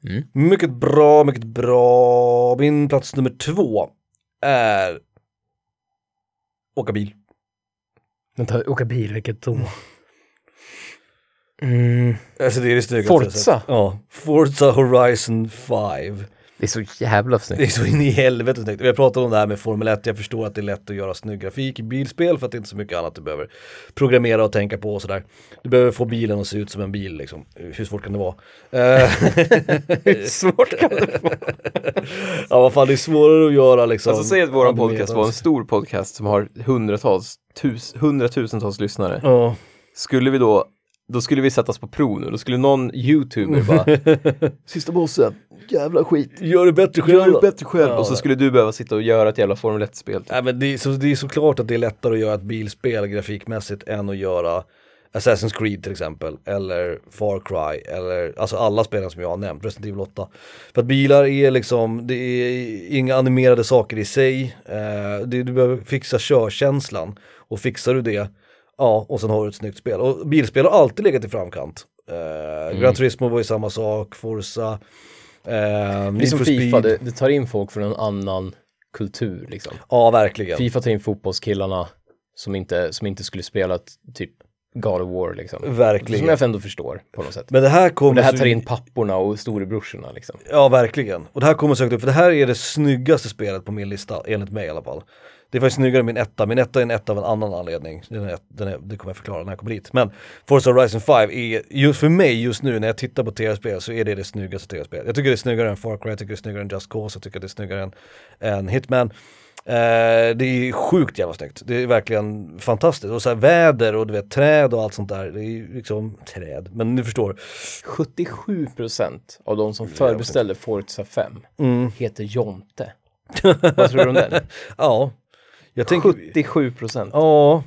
Mm. Mycket bra, mycket bra. Min plats nummer två är åka bil. Vänta, åka bil, vilket då? Mm, Alltså det är det snyggaste. Forza? Ja, Forza Horizon 5. Det är så jävla Det är snyggt. så in i helvete snyggt. Vi har pratat om det här med Formel 1, jag förstår att det är lätt att göra snygg grafik i bilspel för att det är inte så mycket annat du behöver programmera och tänka på och sådär. Du behöver få bilen att se ut som en bil liksom. Hur svårt kan det vara? Eh, Hur svårt kan det vara? ja vad fan det är svårare att göra liksom. Alltså säg att våran podcast var en stor podcast som har hundratals, tus, hundratusentals lyssnare. Ja. Skulle vi då, då skulle vi sättas på prov nu, då skulle någon youtuber bara Sista bossen, jävla skit. Gör det bättre själv. Gör det bättre själv. Ja. Och så skulle du behöva sitta och göra ett jävla Formel 1-spel. Nej men det är, så, det är såklart att det är lättare att göra ett bilspel grafikmässigt än att göra Assassin's Creed till exempel, eller Far Cry, eller alltså alla spelen som jag har nämnt, Resident Evil 8. För att bilar är liksom, det är inga animerade saker i sig, eh, det, du behöver fixa körkänslan och fixar du det, ja och sen har du ett snyggt spel. Och bilspel har alltid legat i framkant. Eh, Gran Turismo var ju samma sak, Forza, eh, Need som for Fifa, Speed. det, det tar in folk från en annan kultur liksom. Ja verkligen. Fifa tar in fotbollskillarna som inte, som inte skulle spela typ God of War liksom. Verkligen. Som jag ändå förstår på något sätt. Men det här kommer Och det här tar in papporna och storebrorsorna liksom. Ja, verkligen. Och det här kommer säkert upp, för det här är det snyggaste spelet på min lista, enligt mig i alla fall. Det är faktiskt snyggare än min etta, min etta är en etta av en annan anledning. Den är, den är, det kommer jag förklara när jag kommer dit. Men Forza Horizon 5 är, just för mig just nu när jag tittar på tv-spel så är det det snyggaste tv-spelet. Jag tycker det är snyggare än Far Cry, jag tycker det är snyggare än Just Cause, jag tycker det är snyggare än, än Hitman. Eh, det är sjukt jävla snyggt. Det är verkligen fantastiskt. Och så här väder och du vet träd och allt sånt där. Det är liksom träd, men ni förstår. 77% av de som förbeställer Forza 5 Mm. heter Jonte. Vad tror du om den? Ja, jag tänker... 77%. Ja,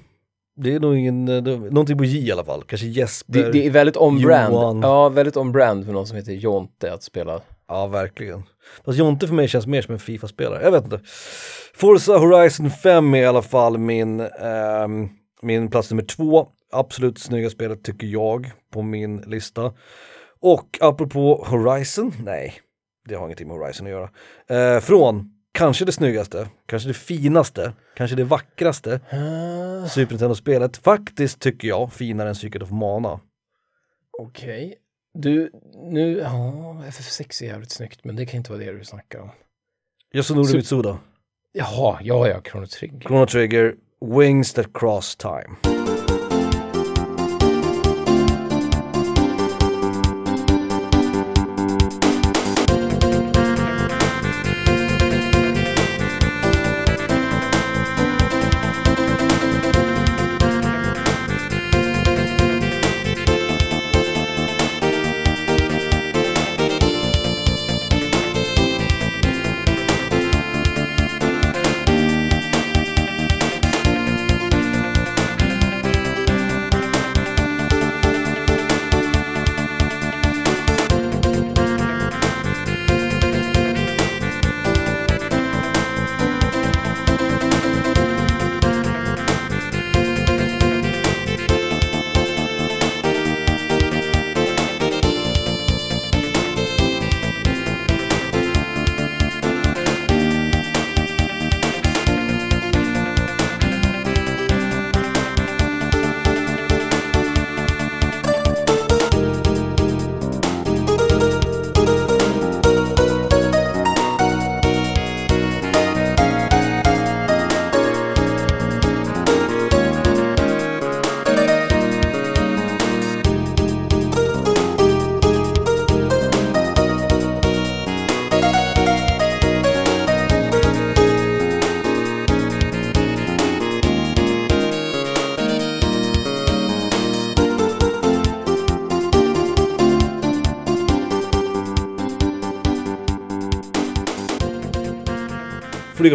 det är nog ingen, eh, någonting på J i alla fall. Kanske Jesper. Det, det är väldigt on-brand. Ja, väldigt on-brand för någon som heter Jonte att spela. Ja, verkligen. Fast Jonte för mig känns mer som en Fifa-spelare. Jag vet inte. Forza Horizon 5 är i alla fall min, ehm, min plats nummer två. Absolut snygga spelet tycker jag på min lista. Och apropå Horizon, nej, det har ingenting med Horizon att göra. Eh, från kanske det snyggaste, kanske det finaste, kanske det vackraste Super Nintendo-spelet. Faktiskt tycker jag finare än Secret of Mana. Okej. Du, nu, ja, FF6 är jävligt snyggt, men det kan inte vara det du snackar om. Yasunori Sup- Mitsuda. Jaha, ja, ja, Chrono Trigger. Chrono Trigger, Wings That Cross Time.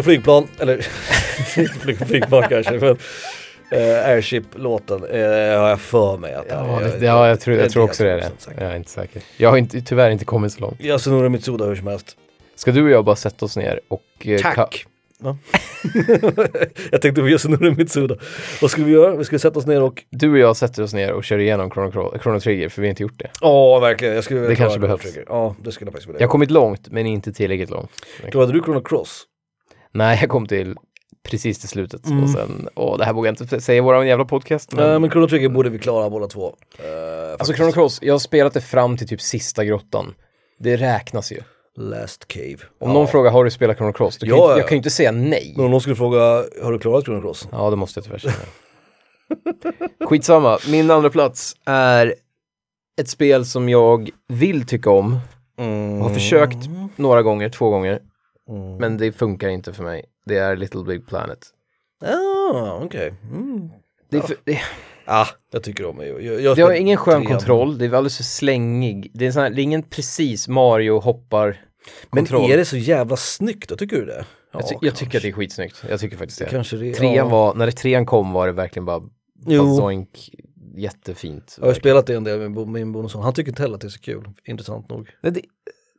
Flyga flygplan, eller flyga flygplan kanske, men eh, Airship-låten eh, har jag för mig att Ja, det, ja jag, tror, jag tror också det är det. Jag är inte säker. Jag har inte, tyvärr inte kommit så långt. Yasunori Mitsuda hur som helst. Ska du och jag bara sätta oss ner och... eh, Tack! Ja. jag tänkte på Yasunori Mitsuda. Vad skulle vi göra? Vi skulle sätta oss ner och... Du och jag sätter oss ner och kör igenom Chrono, Chrono Trigger, för vi har inte gjort det. Ja, verkligen. Jag skulle Det kanske behövs. Ja, det skulle jag faktiskt vilja Jag har kommit långt, men inte tillräckligt långt. Klarade du Chrono Cross? Nej, jag kom till precis till slutet. Mm. Och sen, åh det här vågar jag inte säga i våran jävla podcast. Men, Men, men Chrono Trigger borde vi klara båda två. Uh, alltså Chrono Cross, jag har spelat det fram till typ sista grottan. Det räknas ju. Last Cave. Om någon frågar, har du spelat Chrono Cross? Du kan Ja, ju, ja. jag kan ju inte säga nej. Men om någon skulle fråga, har du klarat Chrono Cross? Ja, det måste jag tyvärr säga. Skitsamma, min andra plats är ett spel som jag vill tycka om. Mm. Har försökt några gånger, två gånger. Mm. Men det funkar inte för mig. Det är Little Big Planet. Ah, okej. Mm. Det, är för, det, Ah, jag tycker om det. Jag, jag, jag det har ingen skön trean. kontroll, det är alldeles för slängig. Det är, sån här, det är ingen precis Mario hoppar Men kontroll. är det så jävla snyggt då? Tycker du det? Ja, jag, ty- jag tycker att det är skitsnyggt. Jag tycker faktiskt det. Kanske det. Trean ja. var, när det trean kom var det verkligen bara bazoink, jättefint. Jag har ju spelat det en del med min bonusson. Han tycker inte heller att det är så kul. Intressant nog. Det, det,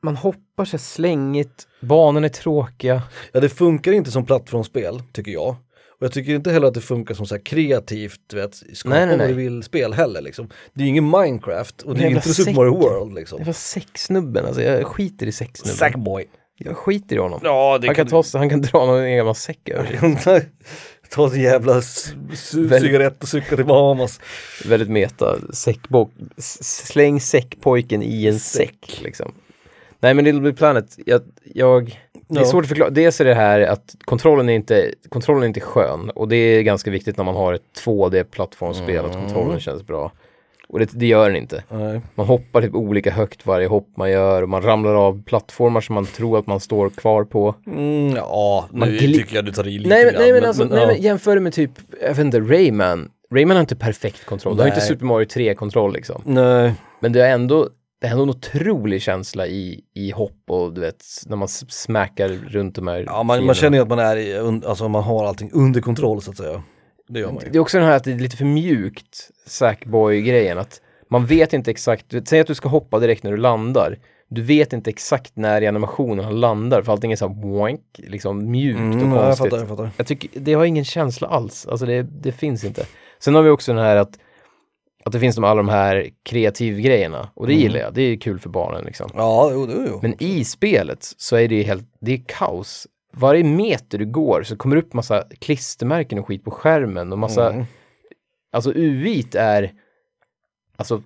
man hoppar så slängigt, banorna är tråkiga. Ja, det funkar inte som plattformsspel, tycker jag. Och jag tycker inte heller att det funkar som så här kreativt, du vet, skapa Nej, nej, vad nej. du vill spel heller liksom. Det är ju ingen Minecraft och det är Jävla inte Super säck. Mario World liksom. Det var sexsnubben, alltså jag skiter i sexsnubben. Sackboy. Jag skiter i honom. Ja, det han, kan ta, sig- han kan dra någon gammal säck över sig. Ta en jävla cigarett och cykla till Bahamas. Väldigt meta. Säckbock. Släng säckpojken i en säck liksom. Nej men Little Big Planet, jag, jag det är svårt att förklara. Dels är det här att kontrollen är inte, kontrollen är inte skön och det är ganska viktigt när man har ett 2D-plattformsspel att Mm. kontrollen känns bra. Och det, det gör den inte. Nej. Man hoppar typ olika högt varje hopp man gör och man ramlar av plattformar som man tror att man står kvar på. Mm, ja, nu Man gli- tycker jag du tar i lite Nej men, grann, nej, men, alltså, nej, ja. men jämför det med typ, jag vet inte, Rayman. Rayman har inte perfekt kontroll. Det har inte Nej. Super Mario 3-kontroll liksom. Nej. Men det är ändå, det är en otrolig känsla i, i hopp och du vet, när man s- smackar runt de här Ja, man, man känner ju att man är i, alltså man har allting under kontroll så att säga. Det gör man ju. Det är också den här att det är lite för mjukt, Sackboy-grejen. Att man vet inte exakt, säg att du ska hoppa direkt när du landar. Du vet inte exakt när i animationen han landar för allting är så här wank, liksom mjukt Mm, och ja, jag konstigt. fattar, jag fattar. Jag tycker, det har ingen känsla alls. Alltså det, det finns inte. Sen har vi också den här att, att det finns de, alla de här kreativgrejerna. Och det Mm. gillar jag. Det är kul för barnen liksom. Ja, jo, jo, jo. Men i spelet så är det ju helt, det är kaos. Varje meter du går så kommer det upp massa klistermärken och skit på skärmen och massa, Mm. alltså UI't är, alltså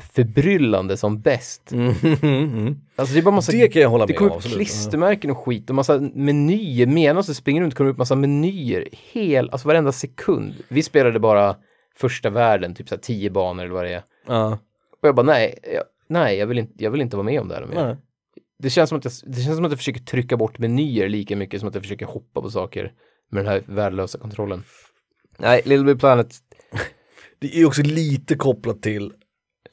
förbryllande som bäst. Mm, mm. Alltså det är bara massa, Det kan jag hålla det med kommer om. upp absolut. klistermärken och skit och massa menyer. Medan du springer runt kommer det upp massa menyer. Hel, alltså varenda sekund. Vi spelade bara första världen, typ så här tio banor eller vad det är. Ja. Och jag bara nej, jag, nej jag, vill inte, jag vill inte vara med om det här mer. Nej. Det känns, som att jag, det känns som att jag försöker trycka bort menyer lika mycket som att jag försöker hoppa på saker med den här värdelösa kontrollen. Nej, Little Big Planet, Det är också lite kopplat till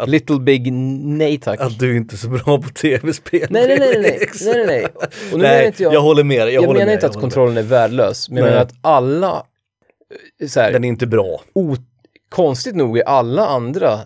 Little Big nej tack. att du inte är så bra på tv-spel. Nej, nej, nej, nej, nej, nej, nej. Och nu Nej, menar inte jag, jag håller med dig. jag, Jag, håller menar med, inte jag att kontrollen är värdelös, men jag menar att alla, eh, så med. här, Den är inte bra. o, konstigt nog är alla andra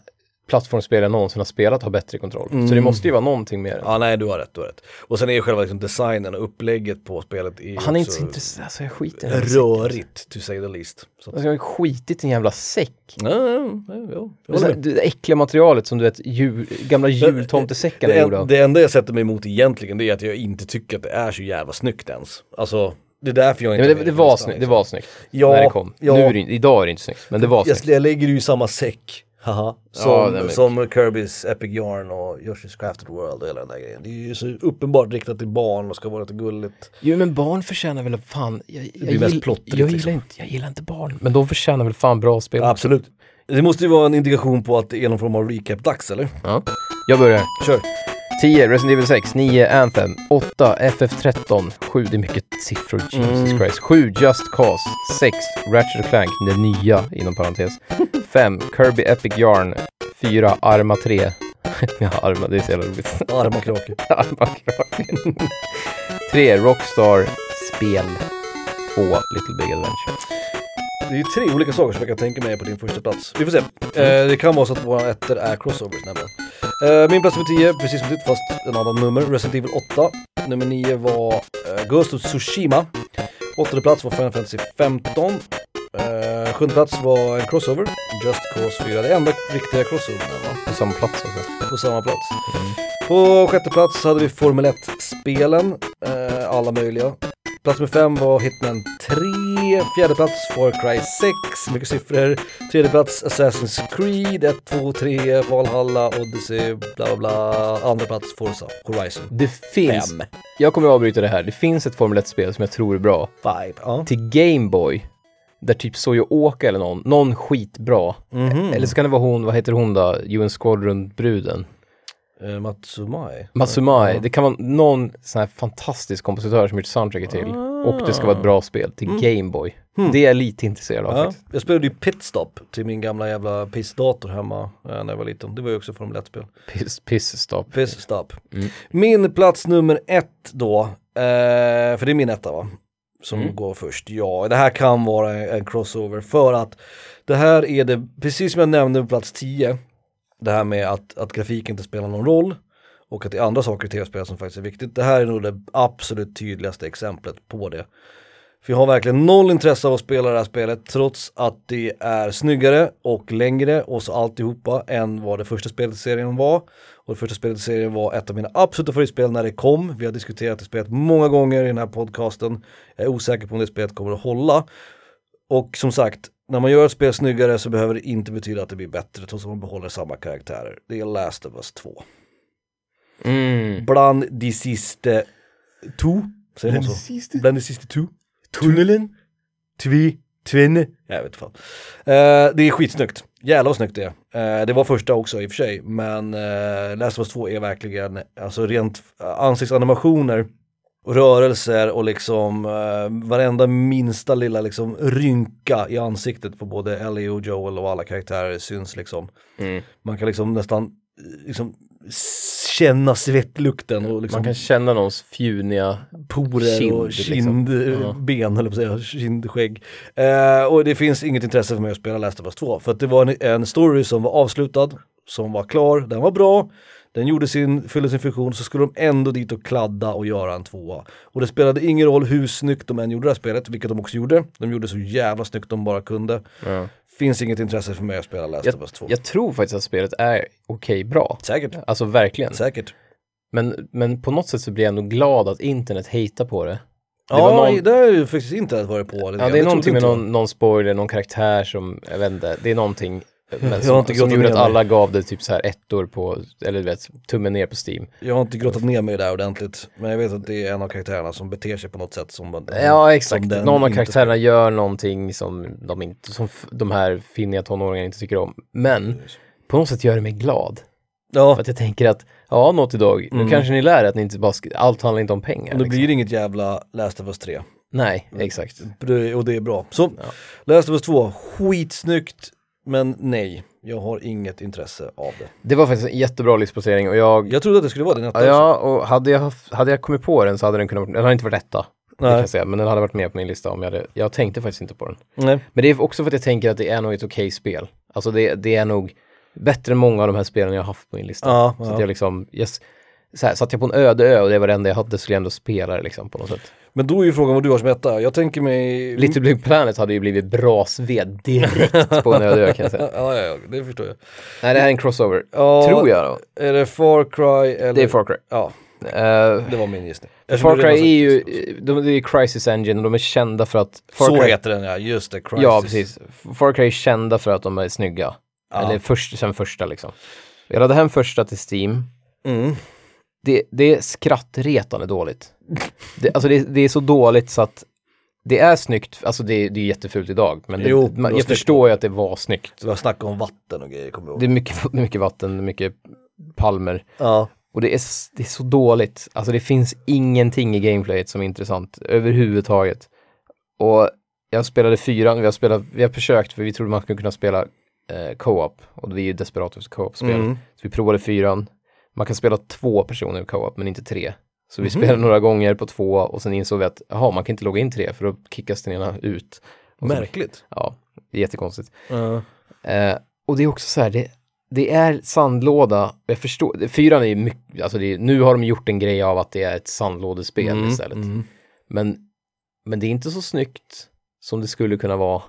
plattformsspel jag någonsin har spelat har bättre kontroll. Så det Mm. måste ju vara någonting mer. Ja, nej, du har rätt, du har rätt. Och sen är ju själva liksom designen och upplägget på spelet är Han är inte så intresserad, alltså jag skiter i rörigt, to say the least. Så att, Alltså jag har skitit i en jävla säck. ja, ja, ja, ja, här, det äckliga materialet som du vet, jul, gamla jultomtesäckarna gjorda en, av. det enda jag sätter mig emot egentligen det är att jag inte tycker att det är så jävla snyggt ens. Alltså, det är därför jag Ja, inte men är det, det, var snyggt, det liksom. var snyggt Ja, när det kom. ja. Nu är det, idag är det inte snyggt, men det var Jag, snyggt. jag lägger ju i samma säck, haha, som, Ja, det som Kirby's Epic Yarn och Yoshi's Crafted World och hela den där grejen. Det är ju så uppenbart riktat till barn och ska vara lite gulligt. Jo men barn förtjänar väl fan, jag, jag, blir mest plottrigt, jag, liksom. gillar inte, jag gillar inte barn. Men de förtjänar väl fan bra spel också. Absolut. Det måste ju vara en indikation på att det är någon form av recap-dags eller? Ja. Jag börjar. Kör. 10 Resident Evil 6, 9 Anthem, 8 FF13, 7 det är mycket siffror, Jesus Mm. Christ, 7 Just Cause, 6 Ratchet Clank, det nya inom parentes, 5 Kirby Epic Yarn, 4 Arma 3, ja Arma det är så jävla roligt, Arma krake. Arma kraken, 3 Rockstar Spel, 2 Little Big Adventure. Det är ju tre olika saker som jag kan tänka mig på din första plats. Vi får se. Eh, det kan vara så att våra ettor är crossovers nämligen. Eh, min plats nummer 10, precis som ditt fast en annan nummer, Resident Evil 8. Nummer 9 var eh, Ghost of Tsushima. Åttonde plats var Final Fantasy 15. Eh, sjunde plats var en crossover, Just Cause 4. Det enda riktiga crossovern va? På samma plats alltså. På samma plats. På sjätte plats hade vi Formel 1-spelen, eh, alla möjliga. Plats nummer fem var Hitman 3. Fjärde plats Far Cry 6. Mycket siffror. Tredje plats Assassin's Creed 1, 2, 3. Valhalla, Odyssey, bla bla bla. Andra plats Forza Horizon. Det finns, Fem. jag kommer att avbryta det här, det finns ett Formel 1-spel som jag tror är bra. Vibe. Ja. Till Gameboy, där typ Soyo-Oka eller någon, någon skitbra. Mhm. Eller så kan det vara hon, vad heter hon då, UN Squadron-bruden? Eh, Matsumai. Matsumai, det kan vara någon sån här fantastisk kompositör som gjort soundtracket till. Och det ska vara ett bra spel till Gameboy. Det är jag lite intresserad av Ja, faktiskt. jag spelade ju Pitstop till min gamla jävla pissdator hemma eh, när jag var liten. Det var ju också Formel 1-spel. Piss, pissstopp. Pitstop. Min plats nummer ett då, eh, för det är min etta va? Som går först. Ja, det här kan vara en, en crossover för att det här är det, precis som jag nämnde på plats 10, det här med att, att grafik inte spelar någon roll och att det är andra saker i tv-spel som faktiskt är viktigt. Det här är nog det absolut tydligaste exemplet på det. För jag har verkligen noll intresse av att spela det här spelet trots att det är snyggare och längre och så alltihopa än vad det första spelet i serien var. Och det första spelet i serien var ett av mina absoluta favoritspel när det kom. Vi har diskuterat det spelet många gånger i den här podcasten. Jag är osäker på om det spelet kommer att hålla. Och som sagt, när man gör ett spel snyggare så behöver det inte betyda att det blir bättre trots att man behåller samma karaktärer. Det är Last of Us 2. Mm. Bland de sista två, säger man så? Bland de sista två. Tunnelen. Tvi. Tvenne. Jag vet fan. Eh, det är skitsnyggt. Jävlar vad snyggt det är. Eh, det var första också i och för sig. Men uh, Last of Us 2 är verkligen, alltså rent uh, ansiktsanimationer rörelser och liksom uh, varenda minsta lilla liksom rynka i ansiktet på både Ellie och Joel och alla karaktärer syns liksom. Mm. Man kan liksom nästan eh, liksom känna svettlukten och liksom Man kan känna någons fjuniga porer kind, och liksom. kindben, eller att säga, kindskägg. Eh, och det finns inget intresse för mig att spela Last of Us 2, för att det var en, en story som var avslutad, som var klar, den var bra, den gjorde sin, fyllde sin funktion, så skulle de ändå dit och kladda och göra en tvåa. Och det spelade ingen roll hur snyggt de än gjorde det här spelet, vilket de också gjorde. De gjorde så jävla snyggt de bara kunde. Ja. Finns inget intresse för mig att spela Last Jag, of Us 2. jag tror faktiskt att spelet är okej bra. Säkert, Alltså verkligen. säkert. Men, men på något sätt så blir jag ändå glad att internet hatar på det. Det ja, någon- det har ju faktiskt inte varit på. lite Ja, det är någonting med någon, någon spoiler, någon karaktär som, jag vet inte, det är någonting men har som, inte som gjorde att alla gav det typ så här ettor på, eller du vet, tummen ner på Steam. Jag har inte grottat ner mig där ordentligt, men jag vet att det är en av karaktärerna som beter sig på något sätt som man, Ja, exakt. som den Någon av karaktärerna gör någonting som de, inte, som de här finniga tonåringarna inte tycker om. Men på något sätt gör det mig glad. Ja, För att jag tänker att, ja, något idag, nu kanske ni lär er att ni inte bara, allt handlar inte om pengar. och då liksom. blir det inget jävla Last of Us 3. Nej, exakt. Det- Och det är bra. Så, Last of Us 2, skitsnyggt, men nej, jag har inget intresse av det. Det var faktiskt en jättebra livsplacering och jag, Jag trodde att det skulle vara din etta också. ja, och hade jag, haft- hade jag kommit på den så hade den kunnat, den hade inte varit etta. Det kan Nej. jag säga, men den hade varit med på min lista om jag hade, jag tänkte faktiskt inte på den. Nej. Men det är också för att jag tänker att det är nog ett okej spel. Alltså det, det är nog bättre än många av de här spelen jag har haft på min lista. Ja, så ja. att jag liksom, yes, så här, satt jag på en öde ö och det var det enda jag hade skulle jag ändå spela det liksom på något sätt. Men då är ju frågan vad du har som etta. Jag tänker mig... Little Big Planet hade ju blivit brasved direkt på en öde ö kan jag säga. Ja, ja, ja, det förstår jag. Nej, det här är en crossover. Ja, Tror jag då. Är det Far Cry eller? Det är Far Cry. Ja, Eh, det var min gissning. Far Cry är ju, de, det är Crisis Engine och de är kända för att... Far Så Cry, heter den ja, just det. Crisis. Ja, precis. Far Cry är kända för att de är snygga. Ja. Eller först, sen första liksom. Jag laddade hem första till Steam. Mm. Det, det är skrattretande dåligt. Det, alltså det, det är så dåligt så att det är snyggt, alltså det, det är jättefult idag, men det, Jo, man, jag förstår ju att det var snyggt. Det var snack om vatten och grejer, kommer jag ihåg. Det är mycket, mycket vatten, mycket palmer. Ja. Och det är, det är så dåligt. Alltså det finns ingenting i gameplayet som är intressant överhuvudtaget. Och jag spelade fyran, vi har, spelat, vi har försökt för vi trodde man skulle kunna spela eh, co-op. Och vi är ju Desperatos co-op-spel. Mm. Så vi provade fyran. Man kan spela två personer i co-op men inte tre. Så vi spelade några gånger på två och sen insåg vi att jaha, man kan inte logga in tre för då kickas den ena ut. Och så- Märkligt. Ja, det är jättekonstigt. Ja. Eh, och det är också så här, det, det är sandlåda, jag förstår, fyran är ju mycket, alltså är, nu har de gjort en grej av att det är ett sandlådespel Mm, istället. mm. Men, men det är inte så snyggt som det skulle kunna vara.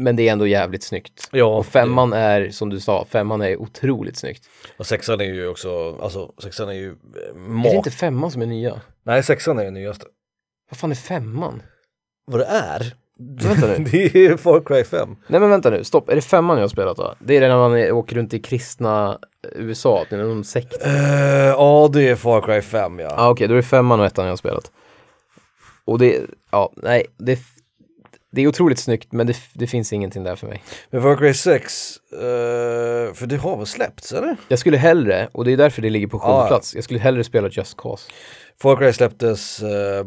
Men det är ändå jävligt snyggt. Ja, Och femman är, som du sa, femman är otroligt snyggt. Och sexan är ju också, alltså sexan är ju eh, Är det mat. inte femman som är nya? Nej, sexan är den nyaste. Vad fan är femman? Vad det är? Vänta nu. det är Far Cry 5. Nej men vänta nu, stopp. Är det femman jag har spelat då? Det är det när man är, åker runt i kristna eh, USA, det är någon sekt. Eh, ja, det är Far Cry 5 ja. Ah, okej, då är det femman och ettan jag har spelat. Och det, ja, nej, det, det är otroligt snyggt men det, det finns ingenting där för mig. Men Far Cry 6, eh, för det har väl släppts eller? Jag skulle hellre, och det är därför det ligger på sjunde ja. plats, jag skulle hellre spela Just Cause. Far Cry släpptes eh,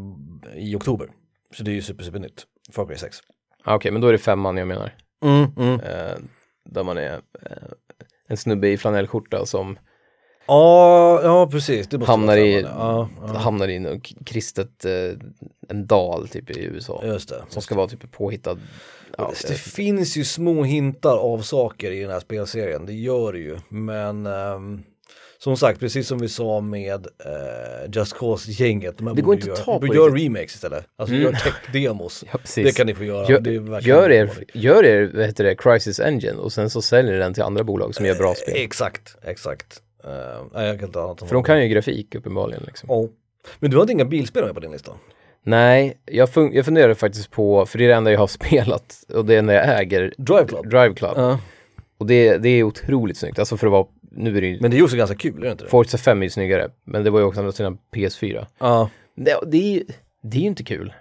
i oktober. Så det är ju super, super nytt. Far Cry 6. Ah, okej, men då är det femman jag menar. Mm, mm. Eh, där man är en snubbe i flanellskjorta som Ja, ja precis. Det måste hamnar i, ja. Ja, hamnar i något kristet, eh, en dal typ i USA. Just det. Som ska vara typ påhittad. Ja, det, det finns ju små hintar av saker i den här spelserien, det gör det ju. Men ehm, som sagt, precis som vi sa med eh, Just Cause-gänget, de här Det går inte göra, att ta på göra riktigt. remakes istället. Alltså Mm. gör tech-demos. ja, det kan ni få göra. Gör, det gör, er, gör er, vad heter det, Crisis Engine och sen så säljer den till andra bolag som gör bra spel. Exakt, exakt. Uh, nej, jag kan inte annat För de kan ju grafik uppenbarligen liksom. Ja. Men du hade inga bilspel med på din lista? Nej, jag, fun- jag funderar faktiskt på, för det är det enda jag har spelat och det är när jag äger Drive Club? Drive Club. Ja. Och det, det är otroligt snyggt, alltså för att vara, nu är det ju, Men det är ju också ganska kul, är det inte det? Forza 5 är ju snyggare, men det var ju också andra sidan PS4. Ja. Det, det, är, ju- det är ju inte kul,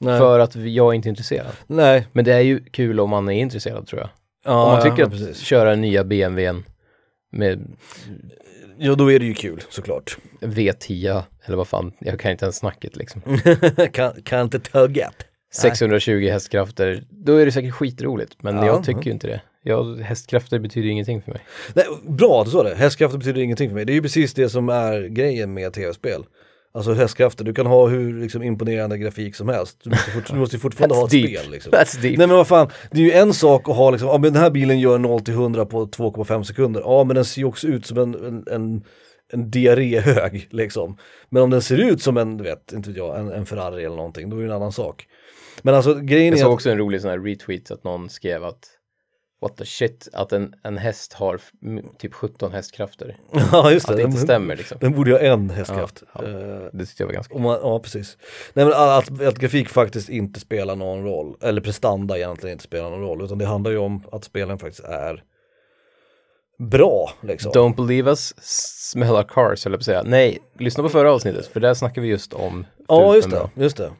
Nej. för att jag är inte intresserad. Nej. Men det är ju kul om man är intresserad tror jag. Ja, om man tycker att precis. köra nya BMWn med Ja, då är det ju kul såklart. V10, eller vad fan, jag kan inte ens snacket liksom. kan, kan inte tugga. 620 hästkrafter, då är det säkert skitroligt, men Ja, jag tycker ju inte det. Jag, hästkrafter betyder ingenting för mig. Nej, bra att du sa det, hästkrafter betyder ingenting för mig. Det är ju precis det som är grejen med tv-spel. Alltså hästkrafter, du kan ha hur liksom, imponerande grafik som helst. Du måste, fort, du måste fortfarande ha ett deep. spel. Liksom. Nej men vad fan, det är ju en sak att ha liksom, ja men den här bilen gör 0 till 100 på 2,5 sekunder. Ja men den ser ju också ut som en, en, en, en diarréhög liksom. Men om den ser ut som en, vet, inte jag, en, en Ferrari eller någonting, då är det en annan sak. Men alltså grejen Jag är såg att, också en rolig sån här retweet att någon skrev att What the shit, att en, en häst har typ 17 hästkrafter. ja just det, Att det inte den, stämmer liksom. den borde ju ha en hästkraft. Ja, ja. Eh, Det tyckte jag var ganska man, ja precis. Nej men att, att grafik faktiskt inte spelar någon roll, eller prestanda egentligen inte spelar någon roll, utan det handlar ju om att spelen faktiskt är bra liksom. Don't believe us, smell our cars, jag på säga. Nej, lyssna på förra avsnittet, för där snackar vi just om Ja just det, just det.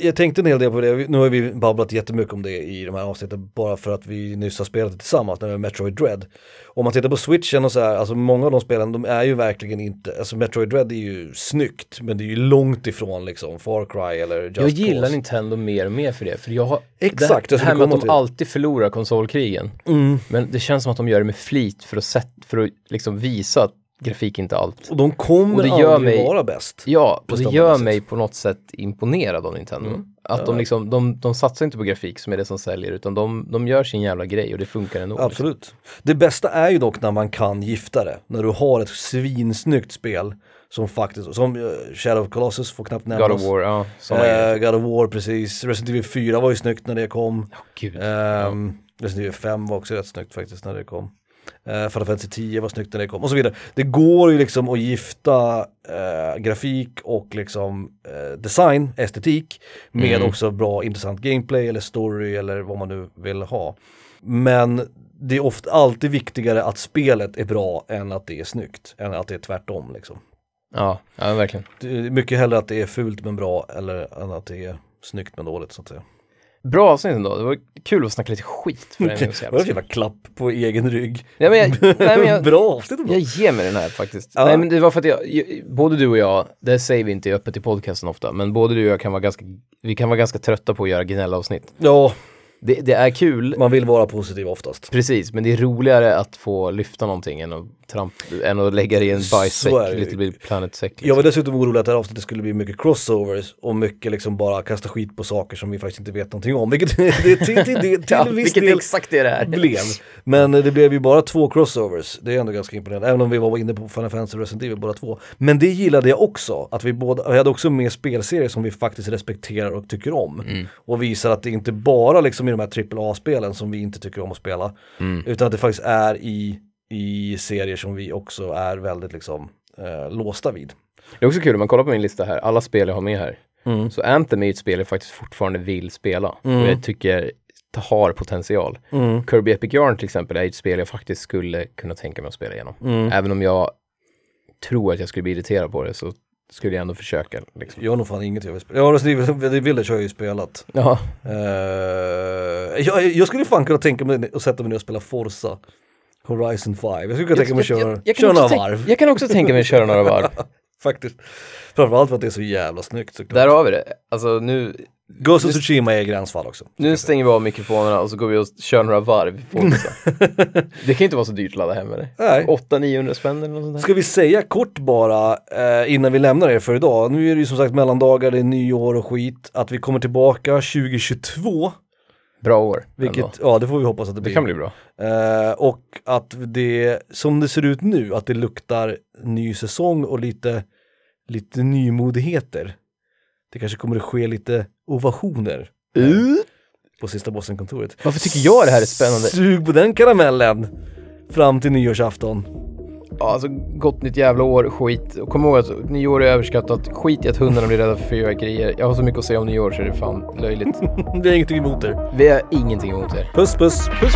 Jag tänkte en hel del på det, nu har vi babblat jättemycket om det i de här avsnitten bara för att vi nyss har spelat det tillsammans när har Metroid Dread. Om man tittar på switchen och så här, alltså många av de spelen de är ju verkligen inte, alltså Metroid Dread är ju snyggt men det är ju långt ifrån liksom Far Cry eller Just Jag gillar Cause. Nintendo mer och mer för det, för jag har Exakt, det, det här med att de till. alltid förlorar konsolkrigen. Mm. Men det känns som att de gör det med flit för att, sätt, för att liksom visa att grafik inte allt. Och de kommer Och det gör aldrig mig- vara bäst. Ja, och det gör sätt. mig på något sätt imponerad av Nintendo. Mm. Att de liksom, de, de satsar inte på grafik som är det som säljer, utan de, de gör sin jävla grej och det funkar ändå. liksom. Absolut. Det bästa är ju dock när man kan gifta det. När du har ett svinsnyggt spel som faktiskt, som eh, Shadow of Colossus får knappt nämnas. God of War, ja. Eh, God of War precis, Resident Evil 4 var ju snyggt när det kom. Gud. Ehm, Resident Evil 5 var också rätt snyggt faktiskt när det kom. Uh, Final Fantasy 10 var snyggt när det kom och så vidare. Det går ju liksom att gifta eh, grafik och liksom eh, design, estetik med Mm. också bra intressant gameplay eller story eller vad man nu vill ha. Men det är ofta alltid viktigare att spelet är bra än att det är snyggt, än att det är tvärtom liksom. Ja, ja, verkligen. Mycket hellre att det är fult men bra eller än att det är snyggt men dåligt så att säga. Bra avsnitt ändå. Det var kul att snacka lite skit för en gångs Det var jävla klapp på egen rygg. Nej, men jag, nej, men jag, Bra avsnitt ändå. jag ger mig den här faktiskt. Ja. Nej men det var för att jag, både du och jag, det säger vi inte öppet i podcasten ofta, men både du och jag kan vara ganska, vi kan vara ganska trötta på att göra gnällavsnitt. Ja, Det, det är kul, man vill vara positiv oftast. precis, men det är roligare att få lyfta någonting än att, tramp, än att lägga det i en ju. Little Big Planet-säck. Jag Liksom. var dessutom orolig att det här avsnittet skulle bli mycket crossovers och mycket liksom bara kasta skit på saker som vi faktiskt inte vet någonting om. Vilket det till, till, till, till Ja, viss del exakt det är blev. Men det blev ju bara två crossovers. Det är ändå ganska imponerande. Även om vi var inne på Final Fantasy och Resident Evil båda två. Men det gillade jag också. Att vi båda, vi hade också med spelserier som vi faktiskt respekterar och tycker om. Mm. Och visar att det inte bara liksom i de här AAA-spelen som vi inte tycker om att spela. Mm. Utan att det faktiskt är i, i serier som vi också är väldigt liksom eh, låsta vid. Det är också kul, om man kollar på min lista här, alla spel jag har med här. Mm. Så Anthem är ju ett spel jag faktiskt fortfarande vill spela. Mm. Och jag tycker har potential. Mm. Kirby Epic Yarn till exempel är ett spel jag faktiskt skulle kunna tänka mig att spela igenom. Mm. Även om jag tror att jag skulle bli irriterad på det så skulle jag ändå försöka. Liksom. Jag har nog fan inget jag vill spela. Ja, The Village har jag ju spelat. Ja, Eh, jag, jag skulle fan kunna tänka mig att sätta mig ner och spela Forza Horizon 5. Jag skulle kunna tänka mig att köra, jag, köra några varv. jag kan också tänka mig att köra några varv. Faktiskt. Framförallt för att det är så jävla snyggt såklart. Där har vi det. Alltså nu, Ghost of Tsushima är gränsfall också. nu stänger vi av mikrofonerna och så går vi och kör några varv. På det kan inte vara så dyrt att ladda hem. Nej. 800-900 spänn eller något sånt där. Ska vi säga kort bara eh, innan vi lämnar er för idag. Nu är det ju som sagt mellandagar, det är nyår och skit. Att vi kommer tillbaka 2022. Bra år. Vilket, ändå. ja det får vi hoppas att det blir. Det kan bli bra. Eh, och att det, som det ser ut nu, att det luktar ny säsong och lite, lite nymodigheter. Det kanske kommer att ske lite ovationer på sista bossen-kontoret. Varför tycker jag det här är spännande? Sug på den karamellen fram till nyårsafton. Ja, alltså gott nytt jävla år, skit. Och kom ihåg att nyår är överskattat. Skit i att hundarna blir rädda för fyrverkerier. Jag har så mycket att säga om nyår så det är fan löjligt. Det är ingenting emot er. Vi har ingenting emot er. Puss puss! Puss!